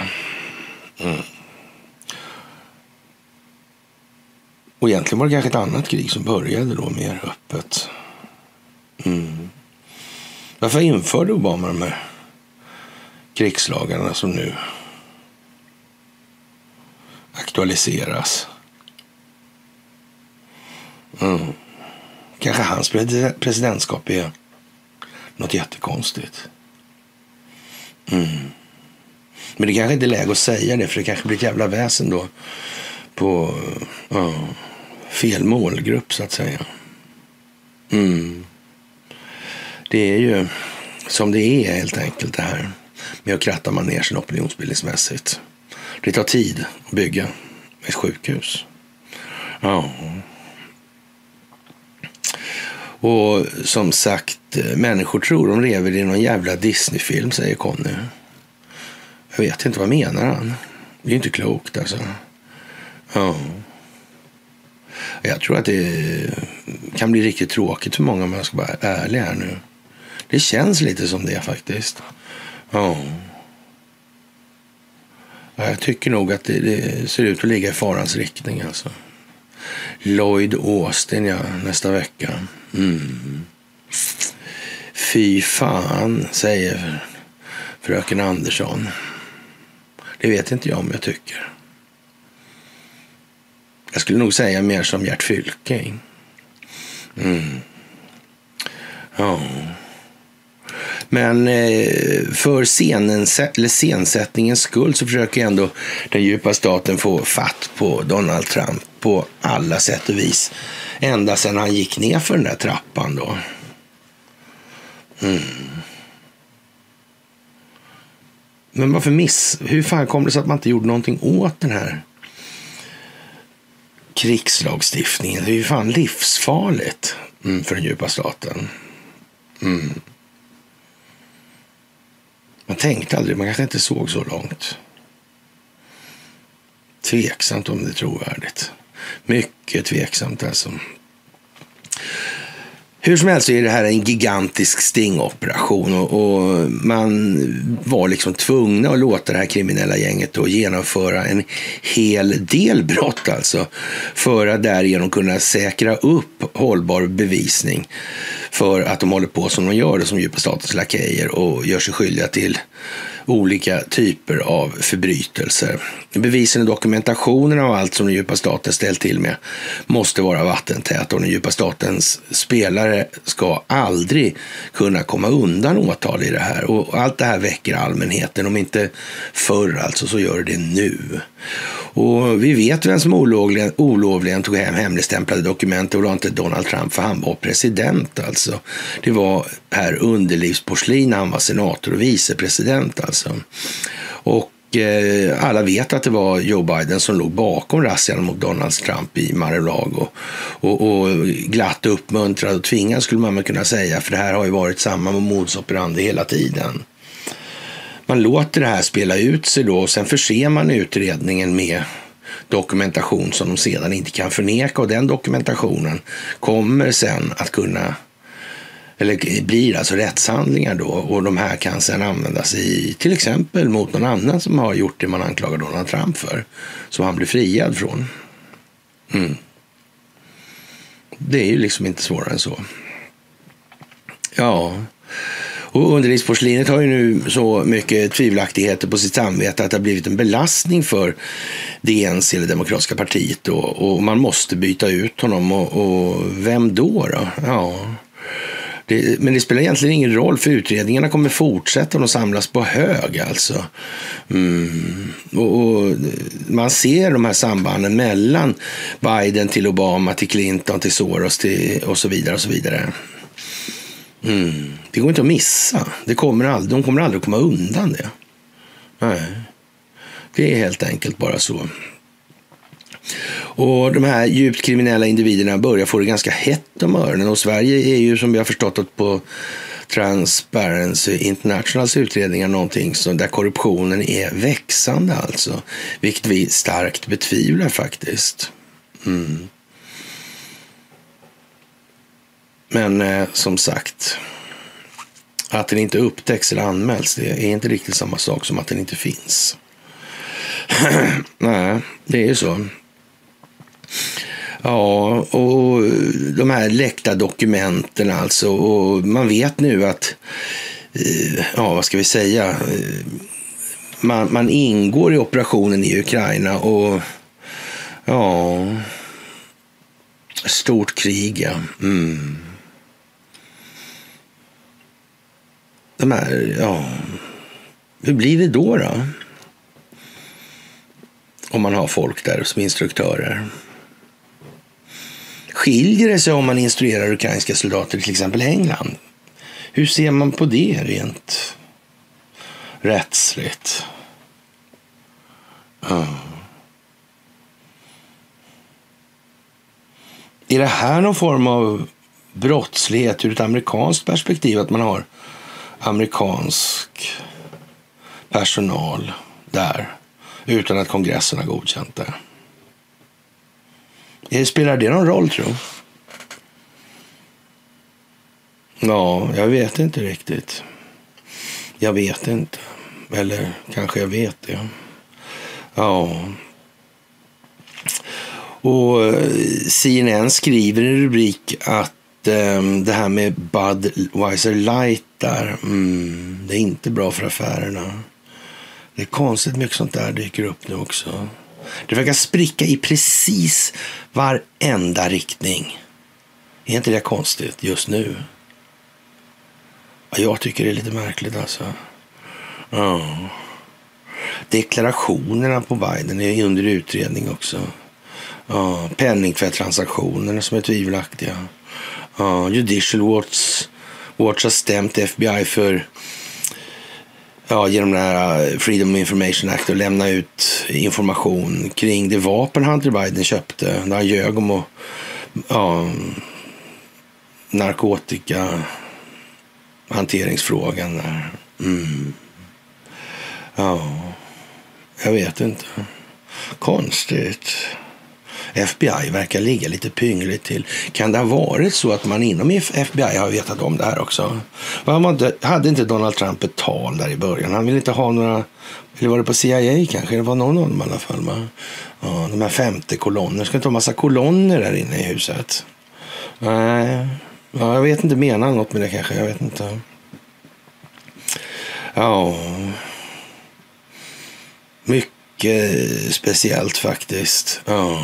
Mm. Och egentligen var det kanske ett annat krig som började då mer öppet. Mm. Varför införde Obama de här krigslagarna som nu aktualiseras? Mm. Kanske hans presidentskap är något jättekonstigt. Mm. Men det kanske inte är läge att säga det, för det kanske blir ett jävla väsen då på uh, fel målgrupp, så att säga. Mm. Det är ju som det är helt enkelt det här med att kratta manegen opinionsbildningsmässigt. Det tar tid att bygga ett sjukhus. Ja. Och som sagt, Eh, människor tror de lever i någon jävla Disneyfilm, säger Conny. Jag vet inte, vad menar han? Det är inte klokt alltså. Ja. Jag tror att det kan bli riktigt tråkigt för många om jag ska vara ärlig här nu. Det känns lite som det faktiskt. Ja. Jag tycker nog att det, det, ser ut att ligga i farans riktning alltså. Lloyd Austin, ja, nästa vecka. Mm. Fy fan, säger fröken Andersson. Det vet inte jag om jag tycker. Jag skulle nog säga mer som Gert Fylking. Mm. Ja. Men eh, för scenen, scensättningens skull så försöker ändå den djupa staten få fatt på Donald Trump på alla sätt och vis. Ända sedan han gick ner för den där trappan då. Mm. Men varför miss? Hur fan kom det sig att man inte gjorde någonting åt den här krigslagstiftningen? Det är ju fan livsfarligt mm, för den djupa staten. Mm. Man tänkte aldrig, man kanske inte såg så långt. Tveksamt om det är trovärdigt. Mycket tveksamt alltså. Hur som helst så är det här en gigantisk stingoperation och, och man var liksom tvungna att låta det här kriminella gänget då genomföra en hel del brott alltså för att därigenom kunna säkra upp hållbar bevisning för att de håller på som de gör det som djupa statens lakejer och gör sig skyldiga till olika typer av förbrytelser. Bevisen och dokumentationen av allt som den djupa staten ställt till med måste vara vattentät och den djupa statens spelare ska aldrig kunna komma undan åtal i det här. Och allt det här väcker allmänheten, om inte förr alltså så gör det nu. Och vi vet vem som olovligen, olovligen tog hem hemligstämplade dokument. Det var inte Donald Trump, för han var president alltså. Alltså. Det var herr Underlivsporslin, han var senator och vicepresident alltså. Och eh, alla vet att det var Joe Biden som låg bakom razzian mot Donald Trump i Mar-a-Lago. Och, och glatt uppmuntrad och tvingad skulle man kunna säga, för det här har ju varit samma modus operandi hela tiden. Man låter det här spela ut sig då och sen förser man utredningen med dokumentation som de sedan inte kan förneka och den dokumentationen kommer sen att kunna eller blir alltså rättshandlingar då och de här kan sedan användas i till exempel mot någon annan som har gjort det man anklagar Donald Trump för, som han blir friad från. Mm. Det är ju liksom inte svårare än så. Ja, och underlivsporslinet har ju nu så mycket tvivelaktigheter på sitt samvete att det har blivit en belastning för DNC, eller Demokratiska partiet, då, och man måste byta ut honom. Och, och vem då? då? Ja... Det, men det spelar egentligen ingen roll, för utredningarna kommer fortsätta och de samlas på hög. alltså. Mm. Och, och, man ser de här sambanden mellan Biden till Obama, till Clinton, till Soros till, och så vidare. och så vidare. Mm. Det går inte att missa. Det kommer aldrig, de kommer aldrig att komma undan det. Nej. Det är helt enkelt bara så. Och de här djupt kriminella individerna börjar få det ganska hett om öronen. Och Sverige är ju som vi har förstått på Transparency Internationals utredningar någonting som, där korruptionen är växande alltså. Vilket vi starkt betvivlar faktiskt. Mm. Men eh, som sagt, att den inte upptäcks eller anmäls, det är inte riktigt samma sak som att den inte finns. Nej, det är ju så. Ja, och de här läckta dokumenten alltså. Och man vet nu att, eh, ja vad ska vi säga, eh, man, man ingår i operationen i Ukraina och ja, stort krig ja. Mm. De här, ja, hur blir det då då? Om man har folk där som instruktörer. Skiljer det sig om man instruerar ukrainska soldater till exempel England? Hur ser man på det rent rättsligt? Mm. Är det här någon form av brottslighet ur ett amerikanskt perspektiv? Att man har amerikansk personal där utan att kongressen har godkänt det? Eh, spelar det någon roll, tror Ja, jag vet inte riktigt. Jag vet inte. Eller kanske jag vet det. Ja. Och eh, CNN skriver i rubrik att ehm, det här med Budweiser Light där, mm, det är inte bra för affärerna. Det är konstigt mycket sånt där dyker upp nu också. Det verkar spricka i precis varenda riktning. Är inte det konstigt just nu? Jag tycker det är lite märkligt alltså. Ja. Deklarationerna på Biden är under utredning också. Ja, penningtvättstransaktionerna som är tvivelaktiga. Ja, Judicial Watch, Watch har stämt FBI för ja, genom den här eh, Freedom Information Act och lämna ut information kring det vapen Hunter Biden köpte. när han ljög om och, ja, narkotika hanteringsfrågan där. Mm. Ja, jag vet inte. Konstigt. FBI verkar ligga lite pyngligt till. Kan det ha varit så att man inom FBI har vetat om det här också? Hade inte Donald Trump ett tal där i början? Han ville inte ha några, eller var det på CIA kanske? Det var någon av dem i alla fall. Va? Ja, de här femte kolonner. Ska inte ha massa kolonner där inne i huset? Nej, ja, jag vet inte. Menar något med det kanske? Jag vet inte. Ja, mycket speciellt faktiskt. Ja.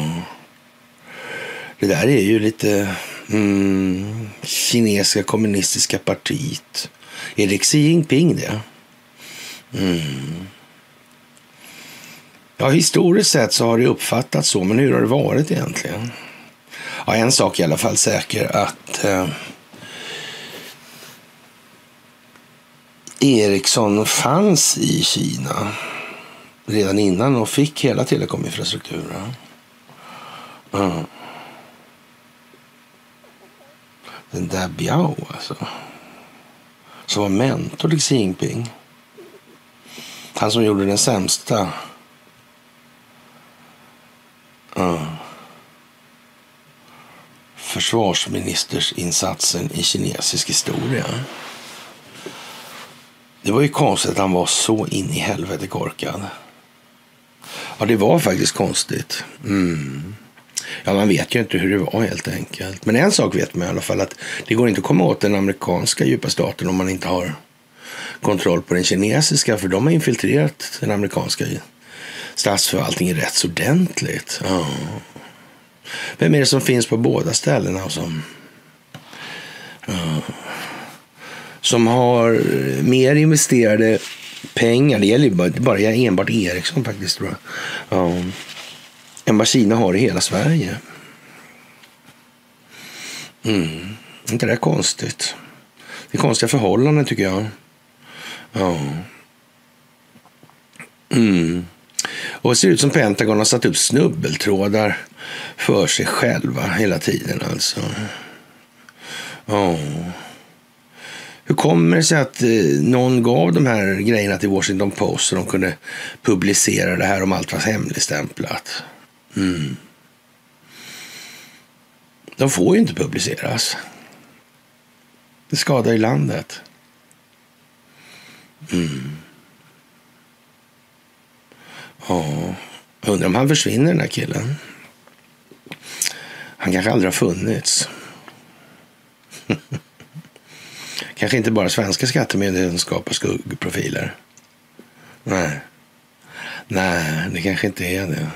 Det där är ju lite mm, kinesiska kommunistiska partiet. Är det Xi Jinping det? Mm. Ja, historiskt sett så har det uppfattats så, men hur har det varit egentligen? Ja, en sak är i alla fall säker att eh, Ericsson fanns i Kina redan innan och fick hela telekominfrastrukturen. Mm. Den där Biao alltså. Som var mentor till Xi Jinping. Han som gjorde den sämsta. Mm. Försvarsministersinsatsen i kinesisk historia. Det var ju konstigt att han var så in i helvete korkad. Ja, det var faktiskt konstigt. Mm. Ja, man vet ju inte hur det var helt enkelt. Men en sak vet man i alla fall att det går inte att komma åt den amerikanska djupa staten om man inte har kontroll på den kinesiska. För de har infiltrerat den amerikanska statsförvaltningen rätt så ordentligt. Ja. Vem är det som finns på båda ställena? Som, ja, som har mer investerade pengar. Det gäller ju bara, bara enbart Ericsson faktiskt tror jag. Ja. Än vad Kina har i hela Sverige. Mm. inte det konstigt? Det är konstiga förhållanden tycker jag. Ja. Mm. Och det ser ut som Pentagon har satt upp snubbeltrådar för sig själva hela tiden alltså. Ja. Hur kommer det sig att eh, någon gav de här grejerna till Washington Post så de kunde publicera det här om allt var hemligstämplat? Mm. De får ju inte publiceras. Det skadar ju landet. Mm. Ja, undrar om han försvinner den här killen. Han kanske aldrig har funnits. kanske inte bara svenska skattemyndigheten skapar skuggprofiler. Nej. Nej, det kanske inte är det.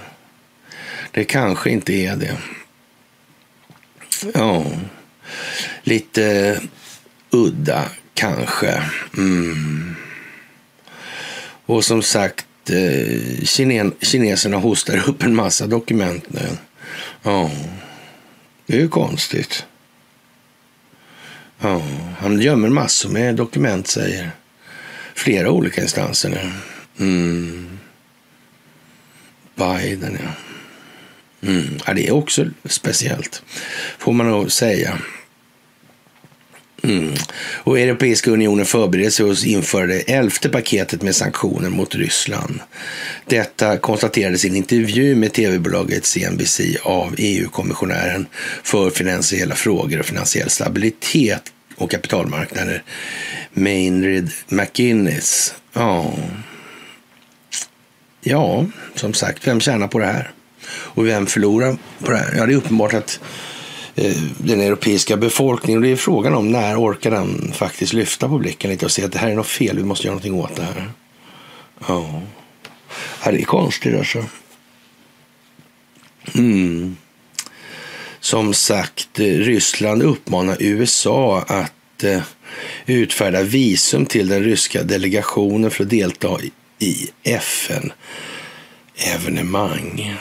Det kanske inte är det. Ja, lite udda kanske. Mm. Och som sagt, eh, kine kineserna hostar upp en massa dokument nu. Ja, det är ju konstigt. Ja, han gömmer massor med dokument, säger flera olika instanser nu. Mm. Biden, ja. Mm. ja. Det är också speciellt, får man nog säga. Mm. Och Europeiska unionen förbereder sig att införa det elfte paketet med sanktioner mot Ryssland. Detta konstaterades i en intervju med tv-bolaget CNBC av EU-kommissionären för finansiella frågor och finansiell stabilitet och kapitalmarknader, Mainrid McInnes. Ja. ja, som sagt, vem tjänar på det här? Och vem förlorar på det här? Ja, det är uppenbart att eh, den europeiska befolkningen. Och det är frågan om när orkar den faktiskt lyfta på blicken lite och se att det här är något fel, vi måste göra någonting åt det här. Ja, ja det är konstigt alltså. Mm. Som sagt, eh, Ryssland uppmanar USA att eh, utfärda visum till den ryska delegationen för att delta i FN-evenemang.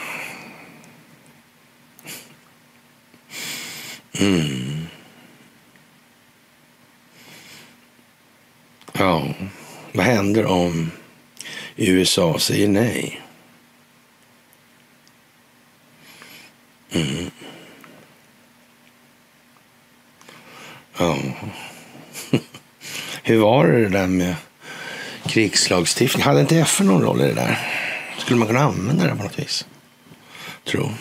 Mm. Ja, vad händer om USA säger nej? Mm. Ja. Hur var det, det där med krigslagstiftning? Hade inte FN någon roll i det där? Skulle man kunna använda det på något vis? Tror.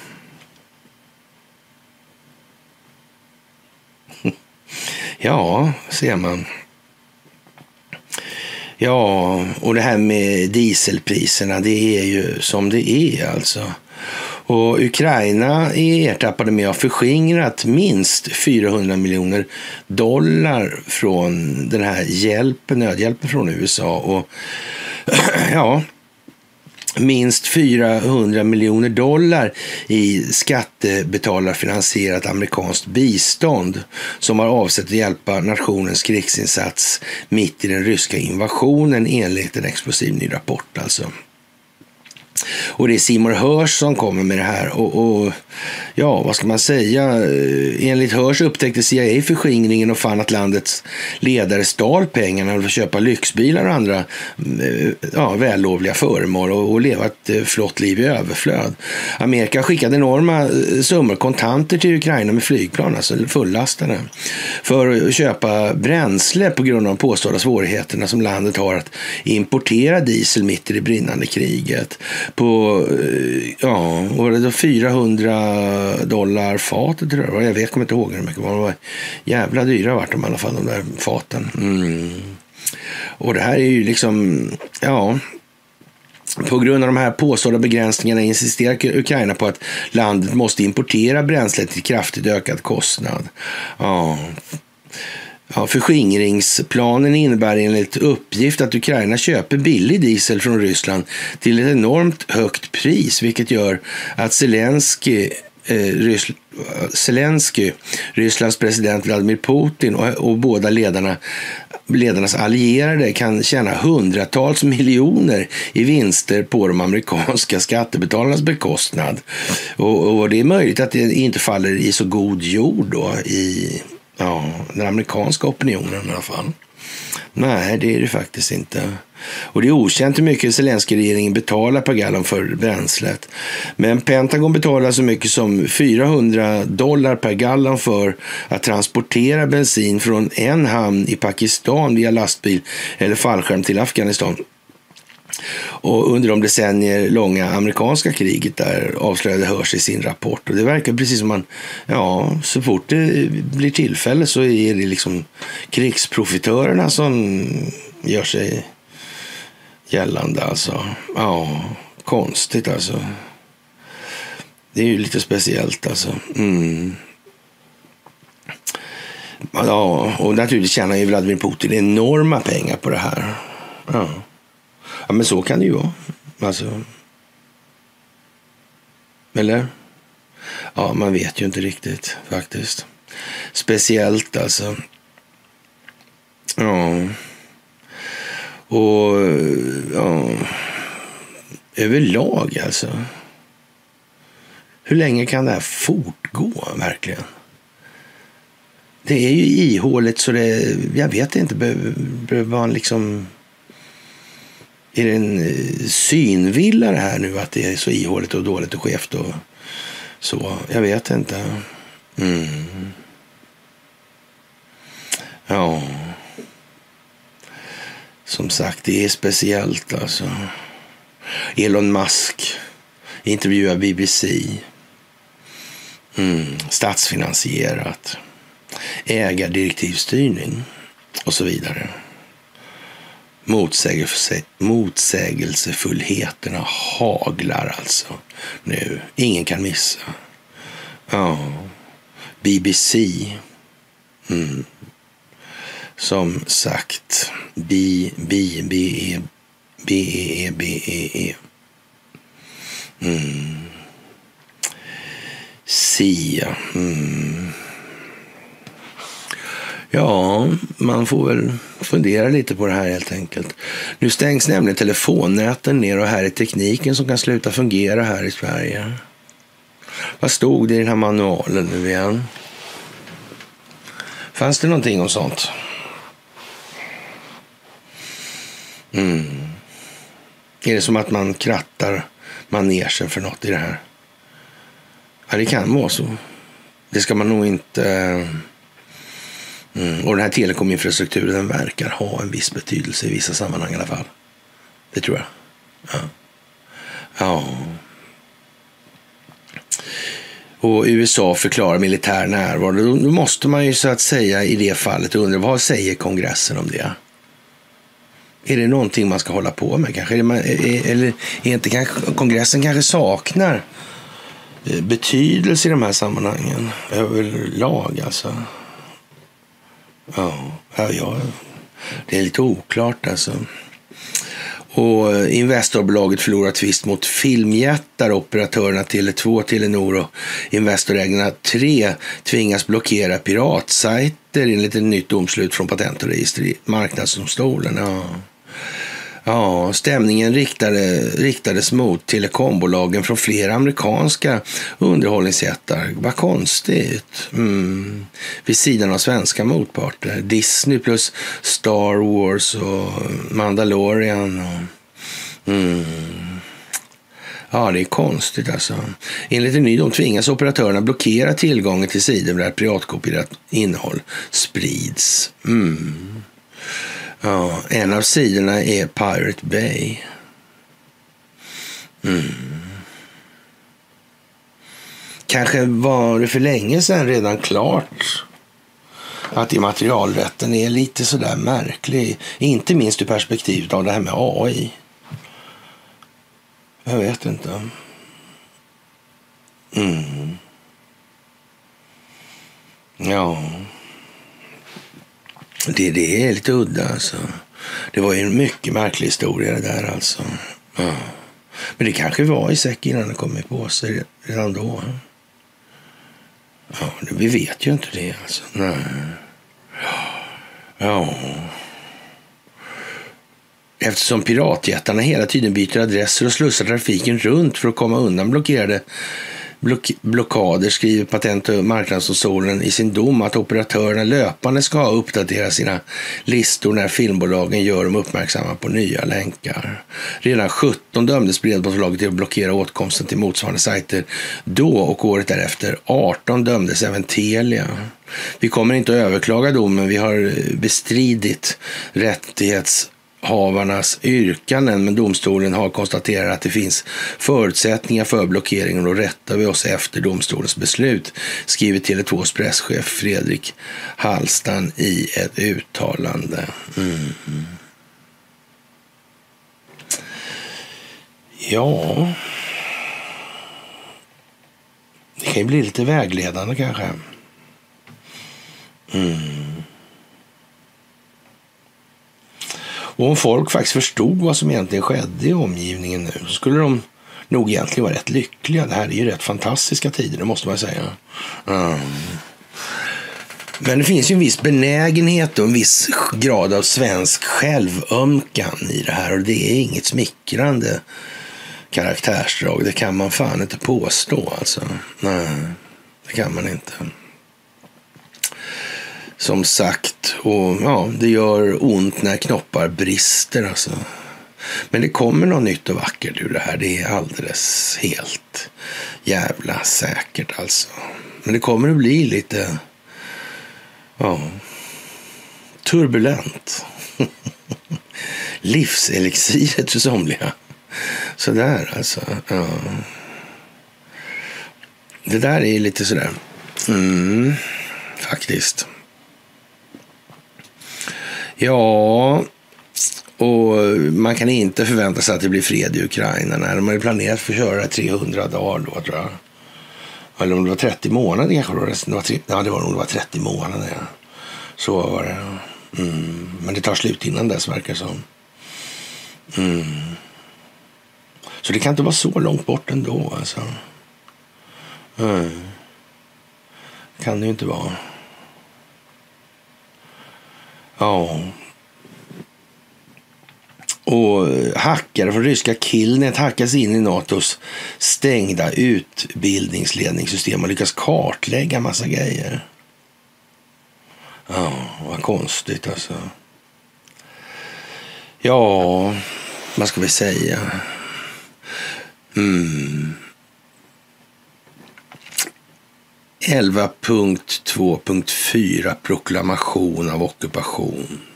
Ja, ser man. Ja, och det här med dieselpriserna, det är ju som det är alltså. Och Ukraina är ertappade med att ha förskingrat minst 400 miljoner dollar från den här hjälpen, nödhjälpen från USA. Och ja, minst 400 miljoner dollar i skattebetalarfinansierat amerikanskt bistånd som har avsett att hjälpa nationens krigsinsats mitt i den ryska invasionen enligt en explosiv ny rapport. Alltså. Och det är Simon Hörs som kommer med det här. Och, och, ja, vad ska man säga? Enligt Hörs upptäckte CIA förskingringen och fann att landets ledare stal pengarna för att köpa lyxbilar och andra eh, ja, vällovliga föremål och, och leva ett eh, flott liv i överflöd. Amerika skickade enorma eh, summor kontanter till Ukraina med flygplan, alltså fullastade, för att köpa bränsle på grund av de påstådda svårigheterna som landet har att importera diesel mitt i det brinnande kriget på eh, ja, var det då 400 dollar fatet tror jag. Jag vet, kommer inte ihåg hur mycket det var. Jävla dyra vart de i alla fall, de där faten. Mm. Och det här är ju liksom, ja, på grund av de här påstådda begränsningarna insisterar Ukraina på att landet måste importera bränsle till kraftigt ökad kostnad. Ja. Ja, förskingringsplanen innebär enligt uppgift att Ukraina köper billig diesel från Ryssland till ett enormt högt pris, vilket gör att Zelensky eh, Zelensky, Rysslands president Vladimir Putin och, och båda ledarna ledarnas allierade kan tjäna hundratals miljoner i vinster på de amerikanska skattebetalarnas bekostnad. Och, och, det är möjligt att det inte faller i så god jord då i Ja, den amerikanska opinionen i alla fall. Nej, det är det faktiskt inte. Och det är okänt hur mycket Zelenskyj-regeringen betalar per gallon för bränslet. Men Pentagon betalar så mycket som 400 dollar per gallon för att transportera bensin från en hamn i Pakistan via lastbil eller fallskärm till Afghanistan. Och under de decennier långa amerikanska kriget där avslöjade Hörs i sin rapport. Och det verkar precis som man, ja, så fort det blir tillfälle så är det liksom krigsprofitörerna som gör sig gällande alltså. Ja, konstigt alltså. Det är ju lite speciellt alltså. Mm. Ja, och naturligtvis tjänar ju Vladimir Putin enorma pengar på det här. Ja. Ja, men så kan det ju vara. Alltså. Eller? Ja, man vet ju inte riktigt faktiskt. Speciellt alltså. Ja. Och ja. Överlag alltså. Hur länge kan det här fortgå verkligen? Det är ju ihåligt så det, jag vet inte, behöver man liksom är det en eh, synvilla det här nu att det är så ihåligt och dåligt och skevt och så? Jag vet inte. Mm. Ja. Som sagt, det är speciellt alltså. Elon Musk intervjuar BBC. Mm. Statsfinansierat. Ägardirektivstyrning och så vidare. Motsägelse, motsägelsefullheterna haglar alltså nu. Ingen kan missa. Ja, BBC. Mm. Som sagt, B, B, B, E, B, E, E, B, E, E. Mm. Sia. Mm. Ja, man får väl fundera lite på det här helt enkelt. Nu stängs nämligen telefonnäten ner och här är tekniken som kan sluta fungera här i Sverige. Vad stod det i den här manualen nu igen? Fanns det någonting om sånt? Mm. Är det som att man krattar manegen för något i det här? Ja, det kan vara så. Det ska man nog inte eh, Mm. Och den här telekominfrastrukturen den verkar ha en viss betydelse i vissa sammanhang i alla fall. Det tror jag. Ja. ja. och USA förklarar militär närvaro, då måste man ju så att säga i det fallet undra vad säger kongressen om det? Är det någonting man ska hålla på med kanske? Eller är inte kanske, kongressen kanske saknar eh, betydelse i de här sammanhangen överlag alltså? Ja, ja, det är lite oklart alltså. Och eh, Investorbolaget förlorar tvist mot filmjättar. Operatörerna Tele2, Telenor och Investorägarna 3 tvingas blockera piratsajter enligt ett nytt domslut från Patent och marknadsdomstolen. Ja. Ja, stämningen riktade, riktades mot telekombolagen från flera amerikanska underhållningsjättar. Vad konstigt. Mm. Vid sidan av svenska motparter. Disney plus Star Wars och Mandalorian. Och, mm. Ja, det är konstigt alltså. Enligt en ny dom tvingas operatörerna blockera tillgången till sidor där piratkopierat innehåll sprids. Mm. Ja, en av sidorna är Pirate Bay. Mm. Kanske var det för länge sedan redan klart att immaterialrätten är lite sådär märklig. Inte minst ur perspektivet av det här med AI. Jag vet inte. Mm. Ja. Det, det är lite udda alltså. Det var ju en mycket märklig historia det där alltså. Ja. Men det kanske var i säck innan det kom i påse. redan då. Ja, vi vet ju inte det alltså. Nej. Ja. Eftersom piratjättarna hela tiden byter adresser och slussar trafiken runt för att komma undan blockerade block blockader skriver Patent och marknadsdomstolen i sin dom att operatörerna löpande ska uppdatera sina listor när filmbolagen gör dem uppmärksamma på nya länkar. Redan 17 dömdes bredbandsbolaget till att blockera åtkomsten till motsvarande sajter då och året därefter 18 dömdes även Telia. Vi kommer inte att överklaga domen. Vi har eh, bestridit rättighets havarnas yrkanden, men domstolen har konstaterat att det finns förutsättningar för blockeringen och då rättar vi oss efter domstolens beslut, skriver Tele2s presschef Fredrik Hallstan i ett uttalande. Mm. Ja, det kan ju bli lite vägledande kanske. Mm. Och om folk faktiskt förstod vad som egentligen skedde i omgivningen nu så skulle de nog egentligen vara rätt lyckliga. Det här är ju rätt fantastiska tider, det måste man säga. Mm. Men det finns ju en viss benägenhet och en viss grad av svensk självömkan i det här och det är inget smickrande karaktärsdrag. Det kan man fan inte påstå alltså. Nej, det kan man inte. Som sagt, och ja, det gör ont när knoppar brister alltså. Men det kommer något nytt och vackert ur det här. Det är alldeles helt jävla säkert alltså. Men det kommer att bli lite, ja, turbulent. Livselixiret för somliga. Sådär alltså. Ja. Det där är lite sådär, mm, faktiskt. Ja, och man kan inte förvänta sig att det blir fred i Ukraina. Nej, de har ju planerat för att köra 300 dagar då, tror jag. Eller om det var 30 månader kanske. Då. Det var, ja, det var nog det var 30 månader. Ja. Så var det. Mm. Men det tar slut innan dess, verkar det som. Mm. Så det kan inte vara så långt bort ändå, alltså. Mm. kan det ju inte vara. Ja. Och eh, hackare från ryska Killnet hackas in i Natos stängda utbildningsledningssystem och lyckas kartlägga en massa grejer. Ja, vad konstigt alltså. Ja, vad ska vi säga? Mm. 11.2.4 proklamation av ockupation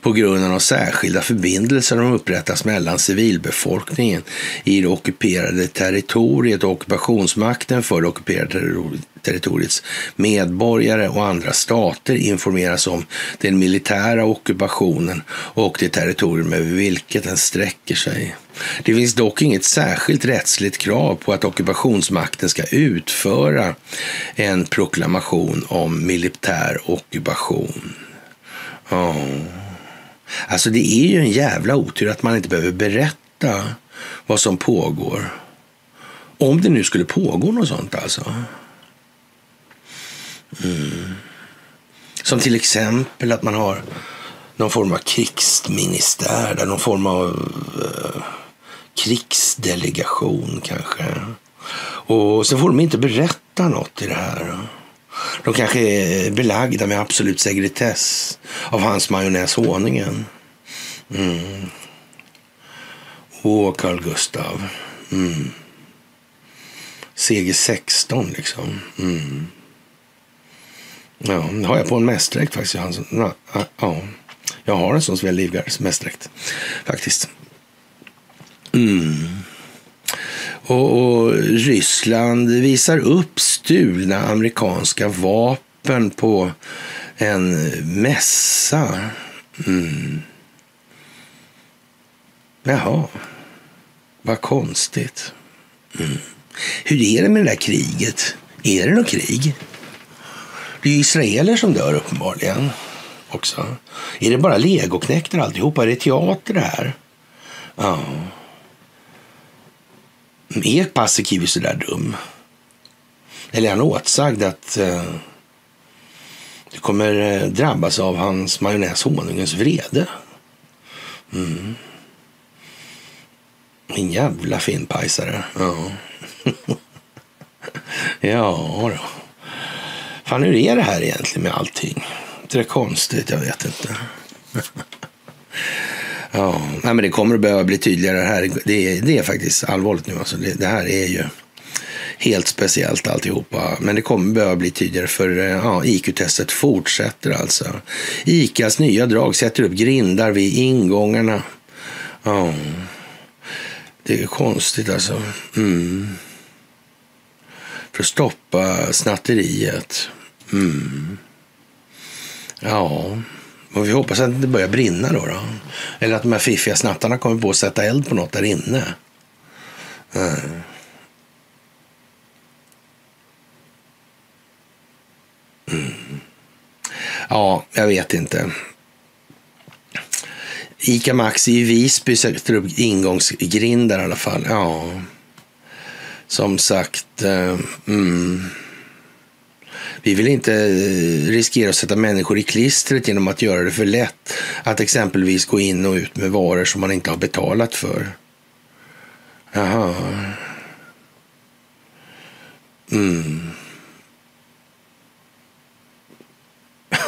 på grund av särskilda förbindelser som upprättas mellan civilbefolkningen i det ockuperade territoriet och ockupationsmakten för det ockuperade territoriets medborgare och andra stater informeras om den militära ockupationen och det territorium över vilket den sträcker sig. Det finns dock inget särskilt rättsligt krav på att ockupationsmakten ska utföra en proklamation om militär ockupation. Ja. Alltså det är ju en jävla otur att man inte behöver berätta vad som pågår. Om det nu skulle pågå något sånt alltså. Mm. Som till exempel att man har någon form av krigsministär, där någon form av eh, krigsdelegation kanske. Och så får de inte berätta något i det här. De kanske är belagda med absolut sekretess av hans majonnäs Honungen. Mm. Åh, Carl Gustav. Mm. CG16 liksom. Mm. Ja, det har jag på en mästdräkt faktiskt. Ja, ja, jag har en sån Sven Livgards mästdräkt faktiskt. Mm. Och, och, Ryssland visar upp stulna amerikanska vapen på en mässa. Mm. Jaha, vad konstigt. Mm. Hur är det med det där kriget? Är det något krig? Det är ju israeler som dör uppenbarligen också. Är det bara legoknektar alltihopa? Är det teater det här? Ja. Är Paasikivi så där dum? Eller är han åtsagd att eh, det kommer eh, drabbas av hans majonnäs honungens vrede? Mm. En jävla finpajsare. Ja. ja då. Fan, hur är det här egentligen med allting? Det är konstigt, jag vet inte. ja, nej, men det kommer att behöva bli tydligare här. Det är, det är faktiskt allvarligt nu. Alltså det, det här är ju helt speciellt alltihopa. Men det kommer behöva bli tydligare för eh, ja, IQ-testet fortsätter alltså. ICAs nya drag sätter upp grindar vid ingångarna. Ja, det är konstigt alltså. Mm. För att stoppa snatteriet. Mm. Ja, och vi hoppas att det börjar brinna då, då. Eller att de här fiffiga snattarna kommer på att sätta eld på något där inne. Mm. Mm. Ja, jag vet inte. Ica Maxi i Visby sätter upp ingångsgrindar i alla fall. Ja, som sagt. Eh, mm. Vi vill inte eh, riskera att sätta människor i klistret genom att göra det för lätt att exempelvis gå in och ut med varor som man inte har betalat för. Jaha. Mm.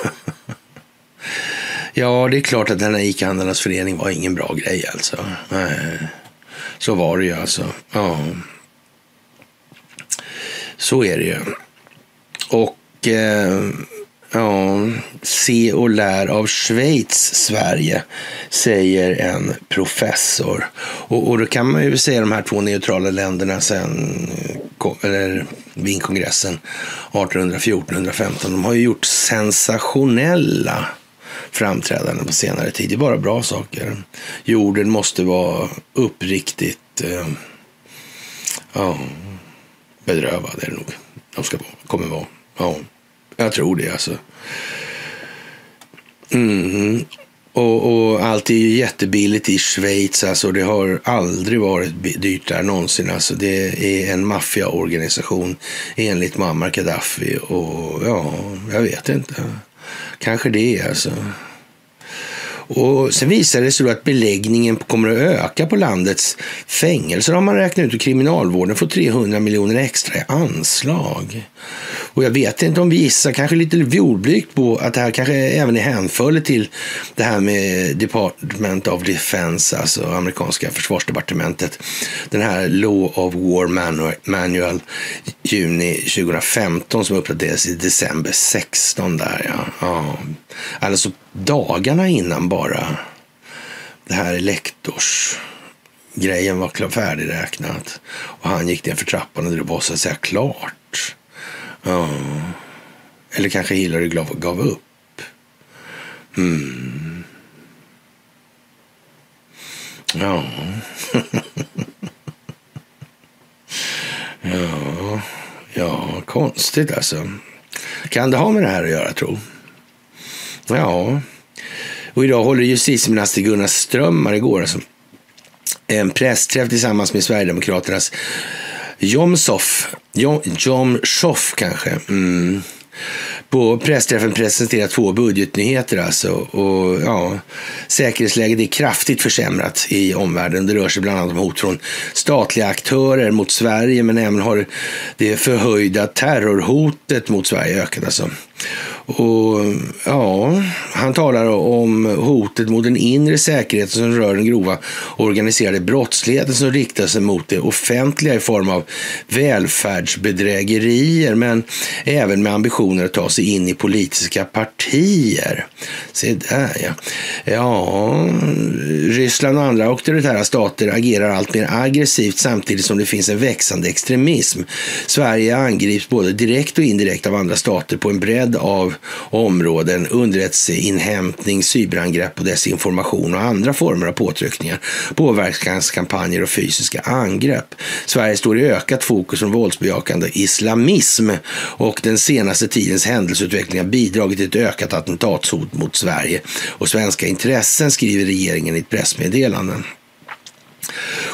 ja, det är klart att den här ICA-handlarnas förening var ingen bra grej alltså. Nej. Så var det ju alltså. Ja. Så är det ju. Och Eh, ja, se och lär av Schweiz, Sverige, säger en professor. Och, och då kan man ju säga de här två neutrala länderna sen eller vinkongressen 1814-1815, de har ju gjort sensationella framträdanden på senare tid. Det är bara bra saker. Jorden måste vara uppriktigt eh, ja, bedrövad, är det nog. De ska, kommer vara. Ja, jag tror det alltså. Mm. Och, och, allt är ju jättebilligt i Schweiz. Alltså, det har aldrig varit dyrt där någonsin. Alltså, det är en maffiaorganisation enligt Muammar Gaddafi. Och ja, jag vet inte. Kanske det alltså. Och sen visar det sig då att beläggningen kommer att öka på landets fängelser. har man räknat ut och kriminalvården får 300 miljoner extra i anslag. Och jag vet inte om vi gissar, kanske lite jordblygt på att det här kanske även är hänförligt till det här med Department of Defense, alltså amerikanska försvarsdepartementet. Den här Law of War Manual, juni 2015 som uppdaterades i december 16 där ja. ja. Alltså dagarna innan bara det här lektorsgrejen var färdigräknat. Och han gick ner för trappan och det var så att säga klart. Ja. Eller kanske Hillary gav, upp. Mm. Ja. ja. Ja, konstigt alltså. Kan det ha med det här att göra, tro? Ja. Och idag håller justitieminister Gunnar Strömmar igår alltså, en pressträff tillsammans med Sverigedemokraternas Jomshof, Jom, Jomshof kanske. Mm. På pressträffen presenterar två budgetnyheter alltså. Och, ja, säkerhetsläget är kraftigt försämrat i omvärlden. Det rör sig bland annat om hot från statliga aktörer mot Sverige, men även har det förhöjda terrorhotet mot Sverige ökat. Alltså. Och ja, han talar om hotet mot den inre säkerheten som rör den grova organiserade brottsligheten som riktar sig mot det offentliga i form av välfärdsbedrägerier, men även med ambitioner att ta sig in i politiska partier. Se där ja. Ja, Ryssland och andra auktoritära stater agerar allt mer aggressivt samtidigt som det finns en växande extremism. Sverige angrips både direkt och indirekt av andra stater på en bredd av områden, underrättelseinhämtning, cyberangrepp och desinformation och andra former av påtryckningar, påverkanskampanjer och fysiska angrepp. Sverige står i ökat fokus från våldsbejakande islamism och den senaste tidens händelseutveckling har bidragit till ett ökat attentatshot mot Sverige och svenska intressen, skriver regeringen i ett pressmeddelande.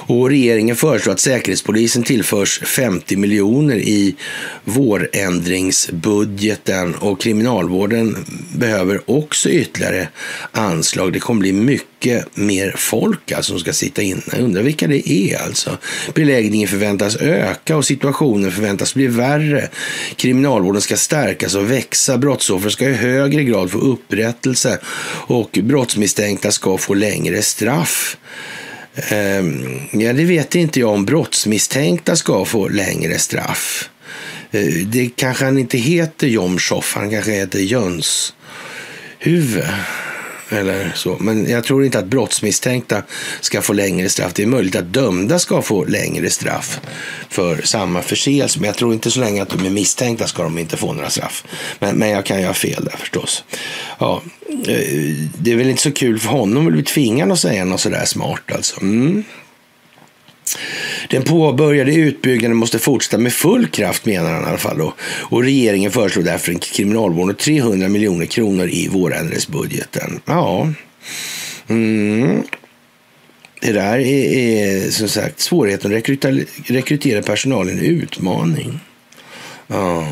Och regeringen föreslår att Säkerhetspolisen tillförs 50 miljoner i vårändringsbudgeten och Kriminalvården behöver också ytterligare anslag. Det kommer bli mycket mer folk alltså som ska sitta inne. Jag undrar vilka det är alltså. Beläggningen förväntas öka och situationen förväntas bli värre. Kriminalvården ska stärkas och växa. Brottsoffer ska i högre grad få upprättelse och brottsmisstänkta ska få längre straff. Ehm, ja, det vet inte jag om brottsmisstänkta ska få längre straff. Eh, det kanske han inte heter Jomshof, han kanske heter Jöns huvud. Eller så. Men jag tror inte att brottsmisstänkta ska få längre straff. Det är möjligt att dömda ska få längre straff för samma förseelse. Men jag tror inte så länge att de är misstänkta ska de inte få några straff. Men, men jag kan ju ha fel där förstås. Ja, eh, det är väl inte så kul för honom att bli tvingad att säga något sådär smart alltså. Mm. Den påbörjade utbyggnaden måste fortsätta med full kraft menar han i alla fall. Då. Och regeringen föreslår därför en kriminalvård och 300 miljoner kronor i vårändringsbudgeten. Ja. Mm. Det där är, är som sagt svårigheten att rekrytera, rekrytera personal en utmaning. Ja.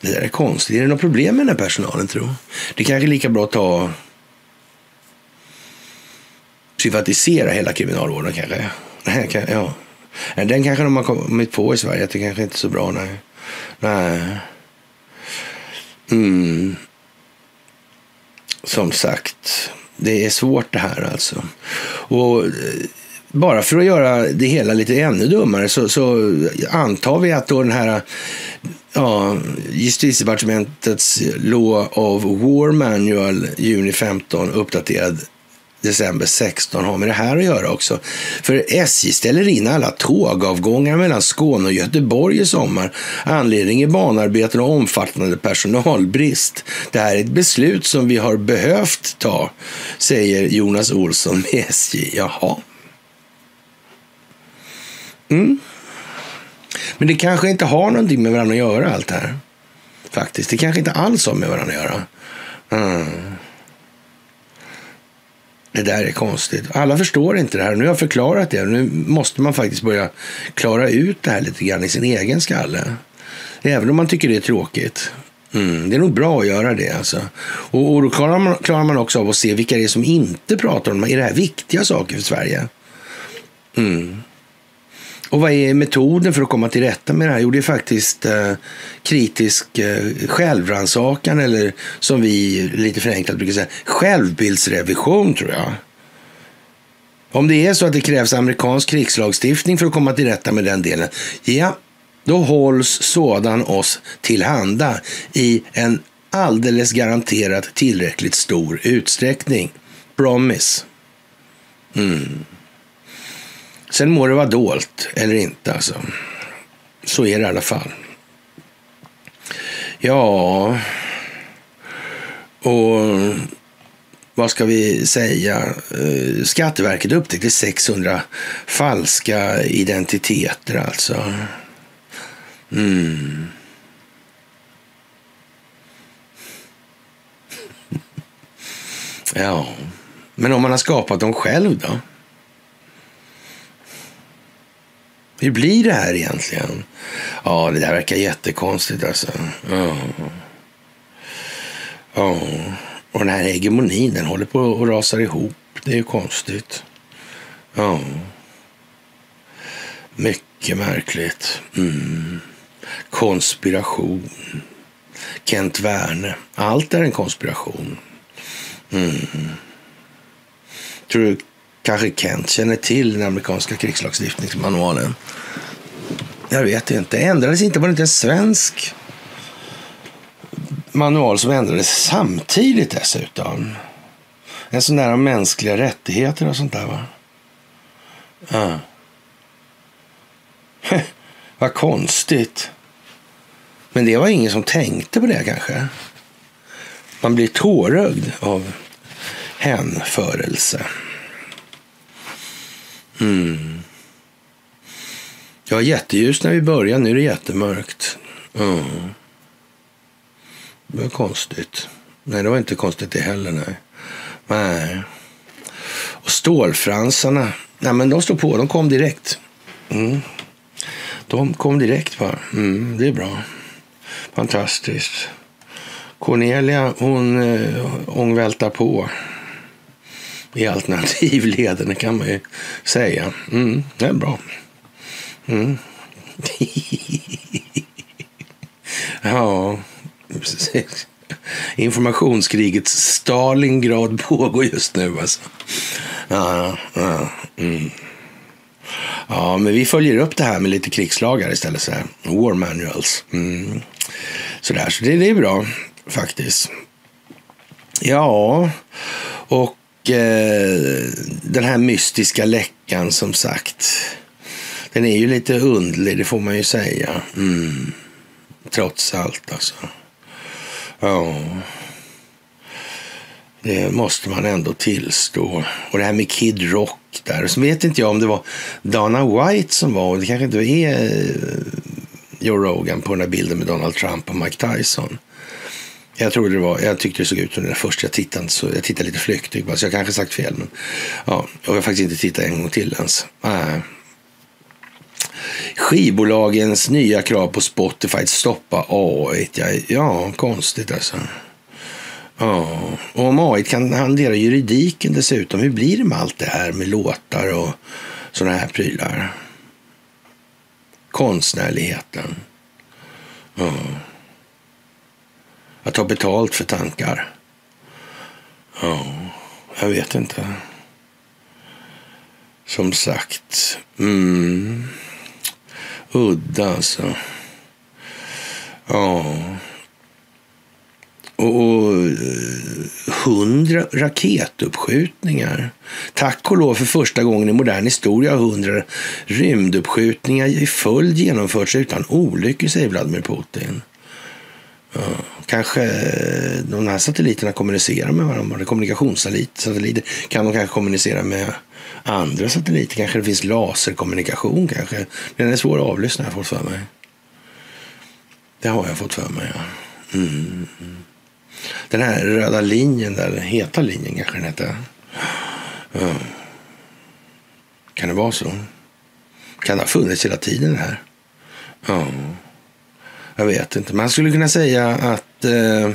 Det där är konstigt. Är det något problem med den här personalen tror Det kanske är lika bra att ta privatisera hela kriminalvården kanske. Ja. Den kanske de har kommit på i Sverige, att det kanske inte är så bra. Nej. nej. Mm. Som sagt, det är svårt det här alltså. Och eh, bara för att göra det hela lite ännu dummare så, så antar vi att då den här ja, justitiedepartementets Law of War Manual juni 15 uppdaterad december 16 har med det här att göra också. För SJ ställer in alla tågavgångar mellan Skåne och Göteborg i sommar. Anledning är banarbeten och omfattande personalbrist. Det här är ett beslut som vi har behövt ta, säger Jonas Olsson med SJ. Jaha. Mm. Men det kanske inte har någonting med varandra att göra allt det här. Faktiskt. Det kanske inte alls har med varandra att göra. Mm. Det där är konstigt. Alla förstår inte det här. Nu har jag förklarat det. Nu måste man faktiskt börja klara ut det här lite grann i sin egen skalle. Även om man tycker det är tråkigt. Mm, det är nog bra att göra det. Alltså. Och, och då klarar man, klarar man också av att se vilka det är som inte pratar om det. Är det här viktiga saker för Sverige? Mm. Och vad är metoden för att komma till rätta med det här? Jo, det är faktiskt eh, kritisk eh, självrannsakan eller som vi lite förenklat brukar säga, självbildsrevision tror jag. Om det är så att det krävs amerikansk krigslagstiftning för att komma till rätta med den delen, ja, då hålls sådan oss tillhanda i en alldeles garanterat tillräckligt stor utsträckning. Promise. Mm. Sen må det vara dolt eller inte alltså. Så är det i alla fall. Ja, och vad ska vi säga? Eh, Skatteverket upptäckte 600 falska identiteter alltså. Mm. Ja, men om man har skapat dem själv då? Hur blir det här egentligen? Ja, det där verkar jättekonstigt alltså. Ja. ja. Och den här hegemonin, den håller på att rasa ihop. Det är ju konstigt. Ja. Mycket märkligt. Mm. Konspiration. Kent Werne. Allt är en konspiration. Mm. Tror du kanske Kent känner till den amerikanska krigslagstiftningsmanualen? Jag vet inte. Ändrades inte? Var det inte en svensk manual som ändrades samtidigt dessutom? En sån där om mänskliga rättigheter och sånt där va? Ja. Vad konstigt. Men det var ingen som tänkte på det kanske. Man blir tårögd av hänförelse. Mm. Det var jätteljus när vi började, nu är det jättemörkt. Mm. Det var konstigt. Nej, det var inte konstigt det heller. Nej. nej. Och stålfransarna, nej men de stod på, de kom direkt. Mm. De kom direkt bara. Mm, det är bra. Fantastiskt. Cornelia, hon äh, ångvältar på i alternativleden kan man ju säga. Mm, det är bra. Mm. ja, precis. Informationskrigets Stalingrad pågår just nu alltså. Ja, ja, mm. ja, men vi följer upp det här med lite krigslagar istället. Så här. War manuals. Mm. Sådär, så det, det är bra faktiskt. Ja, och eh, den här mystiska läckan som sagt. Den är ju lite undlig, det får man ju säga. Mm. Trots allt alltså. Ja. Det måste man ändå tillstå. Och det här med Kid Rock där. Så vet inte jag om det var Dana White som var, och det kanske inte är eh, Joe Rogan på den här bilden med Donald Trump och Mike Tyson. Jag tror det var, jag tyckte det såg ut som det först jag tittade, så jag tittade lite flyktigt, så jag kanske sagt fel. Men, ja, och jag har faktiskt inte tittat en gång till ens. Äh. Skivbolagens nya krav på Spotify att stoppa AI. Ja, konstigt alltså. Ja, och om AI kan hantera juridiken dessutom, hur blir det med allt det här med låtar och sådana här prylar? Konstnärligheten. Ja. Att ta betalt för tankar. Ja, jag vet inte. Som sagt. Mm. Udda alltså. Ja. Och eh, hundra raketuppskjutningar. Tack och lov för första gången i modern historia har hundra rymduppskjutningar i följd genomförts utan olyckor, säger Vladimir Putin. Ja, kanske eh, de här satelliterna kommunicerar med varandra. Kommunikationssatelliter. Kan de kanske kommunicera med andra satelliter? Kanske det finns laserkommunikation kanske. Den är svår att avlyssna har jag fått för mig. Det har jag fått för mig, ja. Mm. Den här röda linjen där, heta linjen kanske den heter. Ja. Kan det vara så? Kan det ha funnits hela tiden det här? Ja. Jag vet inte. Man skulle kunna säga att eh, eh,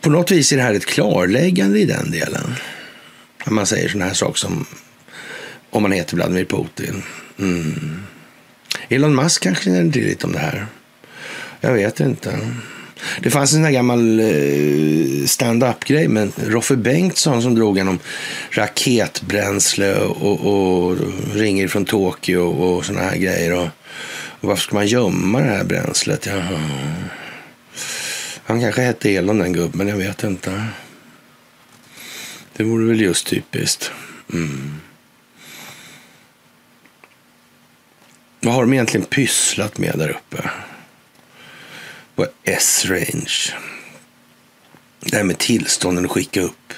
på något vis är det här ett klarläggande i den delen. När man säger sådana här saker som Om man heter Vladimir Putin. Mm. Elon Musk kanske känner till lite om det här. Jag vet inte. Det fanns en sån här gammal eh, stand-up-grej med Roffe Bengtsson som drog genom raketbränsle och, och ringer från Tokyo och såna här grejer. Och varför ska man gömma det här bränslet? Ja. Han kanske hette Elon den gubben, jag vet inte. Det vore väl just typiskt. Mm. Vad har de egentligen pysslat med där uppe? På S-range. Det här med tillstånden att skicka upp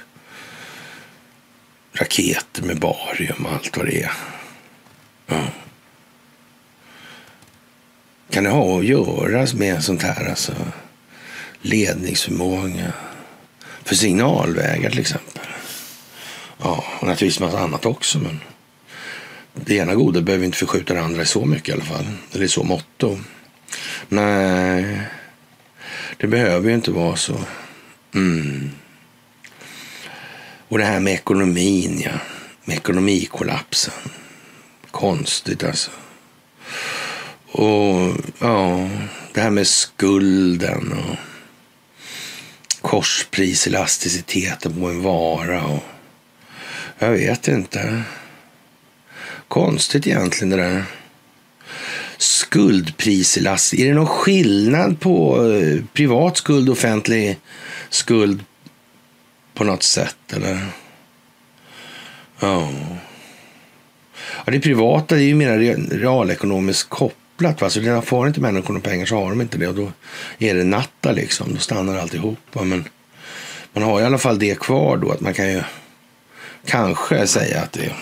raketer med barium och allt vad det är. Ja. Kan det ha att göra med sånt här? Alltså ledningsförmåga för signalvägar till exempel. Ja, och naturligtvis massa annat också. Men det ena goda behöver inte förskjuta det andra i så mycket i alla fall. Eller i så motto. Nej, det behöver ju inte vara så. Mm. Och det här med ekonomin, ja. Med ekonomikollapsen. Konstigt alltså. Och ja, det här med skulden och korspris, på en vara. Och jag vet inte. Konstigt egentligen det där. Skuldpriselast. Är det någon skillnad på eh, privat skuld och offentlig skuld på något sätt? Eller? Ja. ja det privata det är ju mer realekonomiskt kopplat. Va? Så det får inte människorna pengar så har de inte det. Och då är det natta liksom. Då stannar alltihopa. Men man har i alla fall det kvar då. Att man kan ju kanske säga att det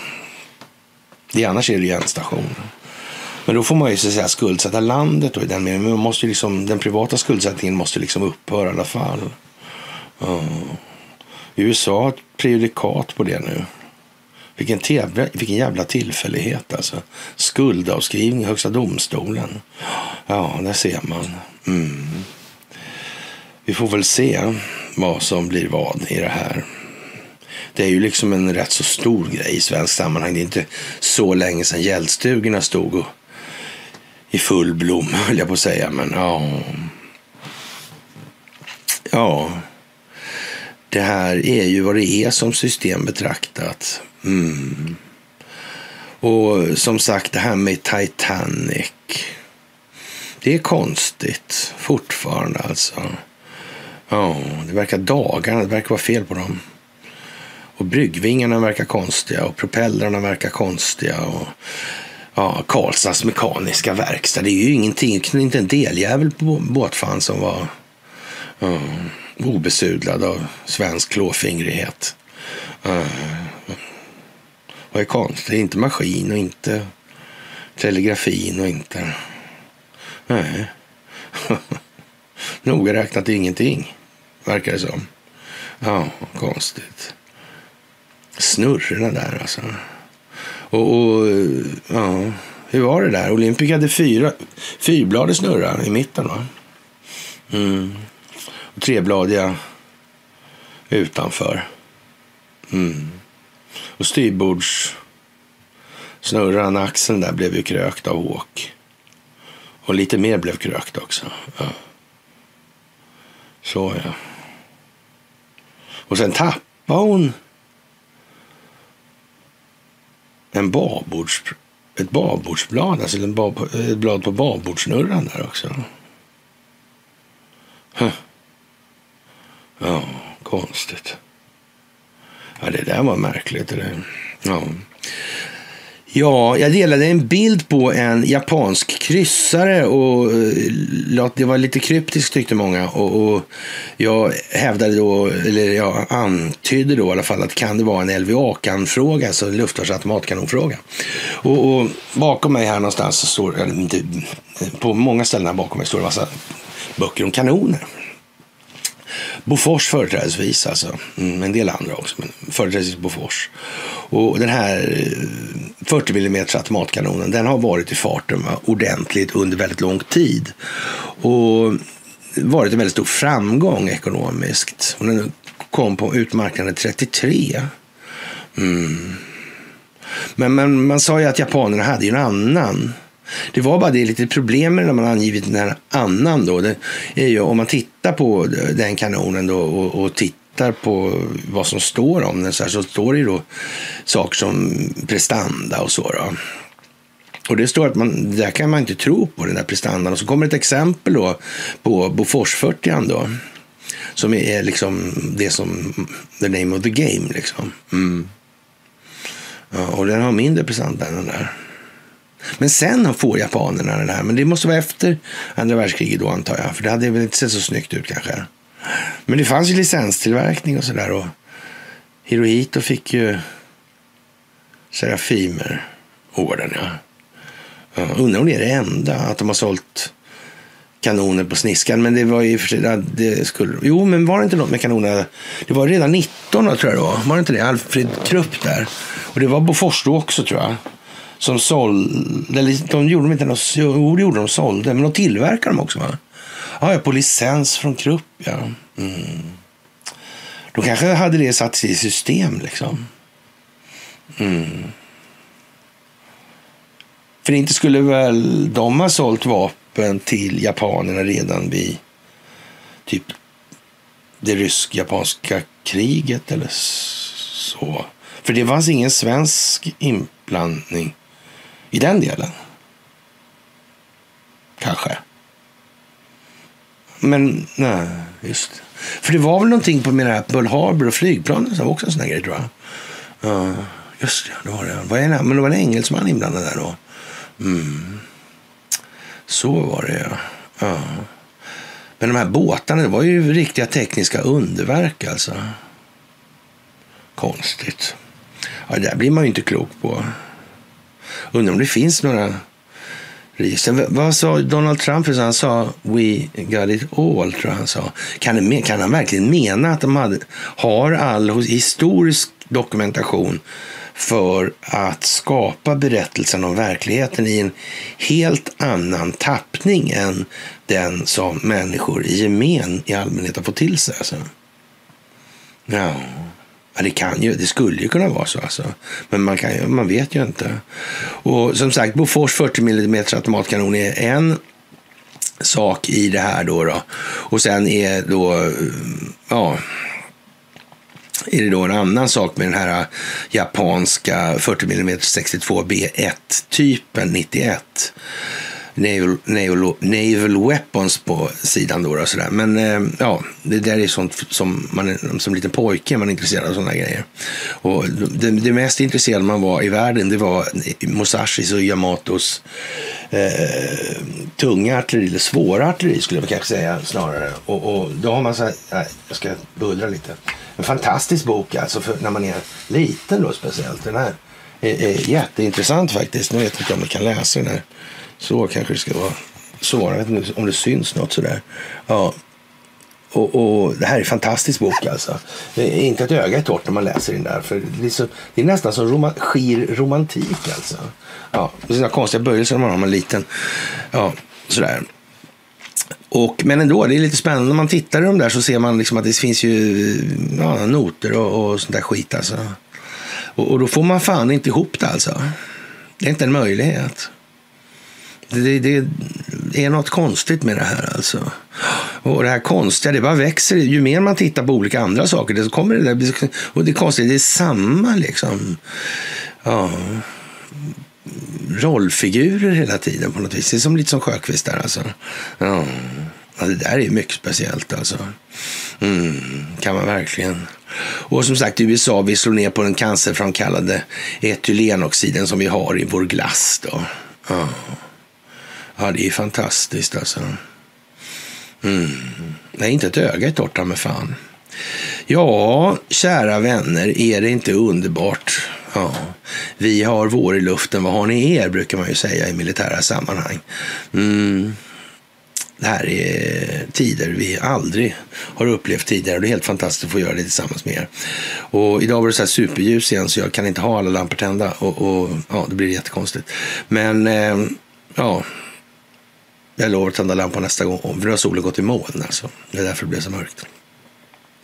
det, annars är det ju en station. Men då får man ju så att säga skuldsätta landet då i den meningen. Man måste liksom, den privata skuldsättningen måste liksom upphöra i alla fall. Uh. USA har ett prejudikat på det nu. Vilken, tävla, vilken jävla tillfällighet alltså. Skuldavskrivning i Högsta domstolen. Ja, där ser man. Mm. Vi får väl se vad som blir vad i det här. Det är ju liksom en rätt så stor grej i svensk sammanhang. Det är inte så länge sedan gäldstugorna stod och i full blom, höll jag på att säga. Men ja. Ja. Det här är ju vad det är som system betraktat. Mm. Och som sagt, det här med Titanic. Det är konstigt fortfarande alltså. Ja, det verkar dagarna, det verkar vara fel på dem. Och bryggvingarna verkar konstiga och propellrarna verkar konstiga. Och ja, Karlstads mekaniska verkstad. Det är ju ingenting, inte en deljävel på båtfan som var uh, obesudlad av svensk klåfingrighet. Uh, vad är konstigt? Det är inte maskin och inte telegrafin och inte... Nej. Noga räknat ingenting, verkar det som. Ja, konstigt snurrorna där alltså. Och, och, ja, hur var det där? Olympic hade fyra, fyrbladig snurra i mitten va? Mm. Trebladiga utanför. Mm. Och styrbords snurran, axeln där blev ju krökt av åk. Och lite mer blev krökt också. Ja. Så ja. Och sen tappade hon en babords, ett babordsblad, alltså en bab, ett blad på babordsnurran där också. Huh. Ja, konstigt. Ja, det där var märkligt. Det. Ja. Ja, jag delade en bild på en japansk kryssare och eh, det var lite kryptiskt tyckte många. Och, och jag hävdade då, eller jag antydde då i alla fall att kan det vara en LVA-kan-fråga, alltså en luftvärnsautomatkanonfråga. Och, och bakom mig här någonstans så står, inte, på många ställen här bakom mig står det en massa böcker om kanoner. Bofors företrädesvis alltså. Mm, en del andra också, men företrädesvis Bofors. Och den här eh, 40 mm automatkanonen, den har varit i farten va, ordentligt under väldigt lång tid. Och varit en väldigt stor framgång ekonomiskt. Och den kom på utmarknaden 33. Mm. Men, men man sa ju att japanerna hade ju en annan. Det var bara det lite problem med när man angivit den här annan då. Det är ju om man tittar på den kanonen då och, och tittar på vad som står om den så, här, så står det ju då saker som prestanda och så då. Och det står att man, där kan man inte tro på den där prestandan. Och så kommer ett exempel då på Bofors 40 då. Som är liksom det som, the name of the game liksom. Mm. Ja, och den har mindre prestanda än den där. Men sen får japanerna den här. Men det måste vara efter andra världskriget då antar jag. För det hade väl inte sett så snyggt ut kanske. Men det fanns ju licenstillverkning och sådär. Och Hirohito fick ju Serafimer orden ja. ja. Undrar om det är det enda. Att de har sålt kanoner på sniskan. Men det var ju för sig, det skulle, jo men var det inte något med kanonerna? Det var redan 19 tror jag det var. Var det inte det? Alfred Krupp där. Och det var Bofors då också tror jag som sålde, eller de gjorde de inte något, jo det gjorde de, sålde, men de tillverkade dem också va? Ja, ja på licens från Krupp ja. Mm. Då kanske hade det satt sig i system liksom. Mm. För inte skulle väl de ha sålt vapen till japanerna redan vid typ det rysk-japanska kriget eller så. För det fanns ingen svensk inblandning i den delen. Kanske. Men nej, just För det var väl någonting på mina Pearl Harbor och flygplanen som var också en sån här grej tror jag. Uh, just det, det var det. Vad är det? Men det var en engelsman inblandad där då. Mm. Så var det ja. Uh. Men de här båtarna, det var ju riktiga tekniska underverk alltså. Konstigt. Ja, det där blir man ju inte klok på. Undrar om det finns några register. Vad sa Donald Trump? Han sa we got it all, tror jag han sa. Kan, det, kan han verkligen mena att de hade, har all historisk dokumentation för att skapa berättelsen om verkligheten i en helt annan tappning än den som människor i gemen i allmänhet har fått till sig? Alltså. Ja. Ja, det, kan ju, det skulle ju kunna vara så. Alltså. Men man, kan, man vet ju inte. Och som sagt, Bofors 40 mm automatkanon är en sak i det här. Då, då. Och sen är då, ja, är det då en annan sak med den här japanska 40 mm 62B1-typen 91 naval, naval, naval weapons på sidan. Då, och sådär. Men eh, ja, det där är sånt som man som liten pojke man är intresserad av sådana grejer. Och det, det mest intresserade man var i världen det var Musashis och Yamatos eh, tunga artilleri, eller svåra artilleri skulle jag kanske säga snarare. Och, och då har man så här, nej, jag ska bullra lite. En fantastisk bok alltså för när man är liten då speciellt. Den här är, är jätteintressant faktiskt. Nu vet jag inte om du kan läsa den här. Så kanske det ska vara. Så, jag vet inte om det syns något sådär. Ja. Och, och, det här är en fantastisk bok alltså. Det är inte ett öga är torrt när man läser den där. För det, är så, det är nästan som roma, skir romantik alltså. Ja, med sina konstiga böjelser man har när man liten. Ja, sådär. Och, men ändå, det är lite spännande. När man tittar i de där så ser man liksom att det finns ju ja, noter och, och sånt där skit alltså. Och, och, då får man fan inte ihop det alltså. Det är inte en möjlighet. Det, det, är något konstigt med det här alltså. Och det här konstiga, det bara växer. Ju mer man tittar på olika andra saker, det kommer det där. Och det är konstigt, det är samma liksom. Ja. Rollfigurer hela tiden på något vis. Det är som lite som Sjökvist där alltså. Ja. ja det där är mycket speciellt alltså. Mm, kan man verkligen. Och som sagt, i USA, vi slår ner på den cancerframkallade etylenoxiden som vi har i vår glass då. Ja. Ja, det är fantastiskt alltså. Mm. Nej, inte ett öga är torrt med fan. Ja, kära vänner, är det inte underbart? Ja, vi har vår i luften, vad har ni er, brukar man ju säga i militära sammanhang. Mm. Det här är tider vi aldrig har upplevt tidigare det är helt fantastiskt att få göra det tillsammans med er. Och idag var det så här superljus igen så jag kan inte ha alla lampor tända och, och ja, det blir jättekonstigt. Men eh, ja, jag lovar att tända lampan nästa gång, för nu har solen gått i moln. Alltså. Det är därför det blev så mörkt.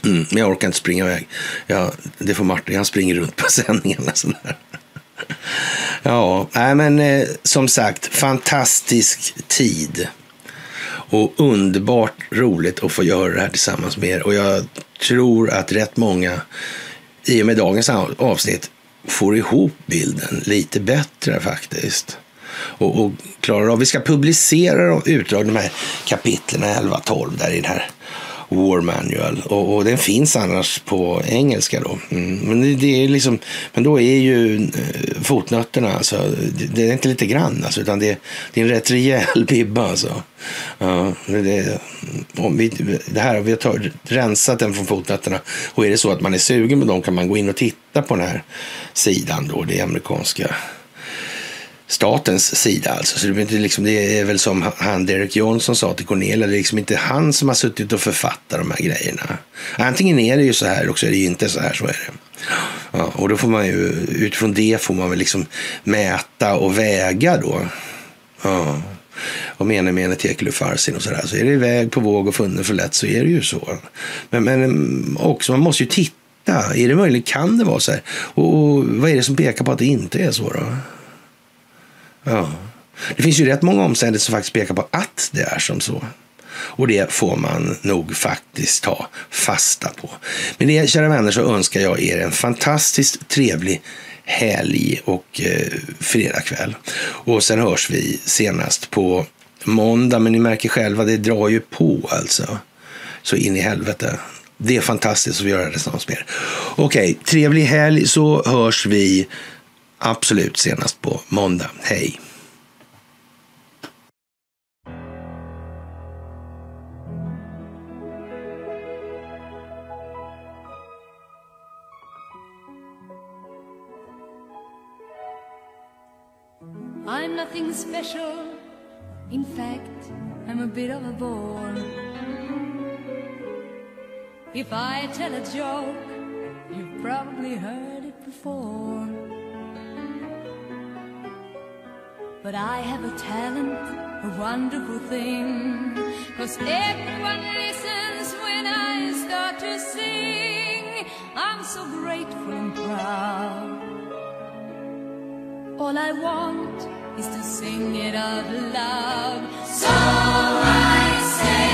Mm, men jag orkar inte springa iväg. Jag, det får Martin, han springer runt på sändningarna. Sådär. Ja, nej, men eh, som sagt, fantastisk tid. Och underbart roligt att få göra det här tillsammans med er. Och jag tror att rätt många i och med dagens avsnitt får ihop bilden lite bättre faktiskt. Och, och klarar av, vi ska publicera utdrag, de här kapitlen 11-12 där i den här War Manual. Och, och, den finns annars på engelska då. Mm. Men, det, det, är liksom, men då är ju eh, fotnötterna, alltså, det, det, är inte lite grann, alltså, utan det, det är en rätt rejäl bibba. Alltså. Ja, det, om vi, det här, vi har tagit, rensat den från fotnötterna och är det så att man är sugen på dem kan man gå in och titta på den här sidan, då, det amerikanska statens sida. Alltså. Så det, är inte liksom, det är väl som han Derek Johnson sa till Cornelia, det är liksom inte han som har suttit och författat de här grejerna. Antingen är det ju så här, också är det inte så här, så är det. Ja, och då får man ju, utifrån det får man väl liksom mäta och väga då. Ja. Och menar med Tekelu Farsin och sådär. Så är det väg på våg och funnen för lätt så är det ju så. Men, men också, man måste ju titta. Är det möjligt? Kan det vara så här? Och, och vad är det som pekar på att det inte är så då? Ja. Det finns ju rätt många omständigheter som faktiskt pekar på att det är som så. Och det får man nog faktiskt ta fasta på. Med det, kära vänner, så önskar jag er en fantastiskt trevlig helg och eh, fredagkväll. Och sen hörs vi senast på måndag, men ni märker själva, det drar ju på alltså. Så in i helvete. Det är fantastiskt att vi gör det tillsammans med er. Okej, trevlig helg så hörs vi Absolut senast på måndag. Hej! I'm nothing special. In fact, I'm a bit of a bore. If I tell a joke, you've probably heard it before. But I have a talent, a wonderful thing. Cause everyone listens when I start to sing. I'm so grateful and proud. All I want is to sing it out loud. So I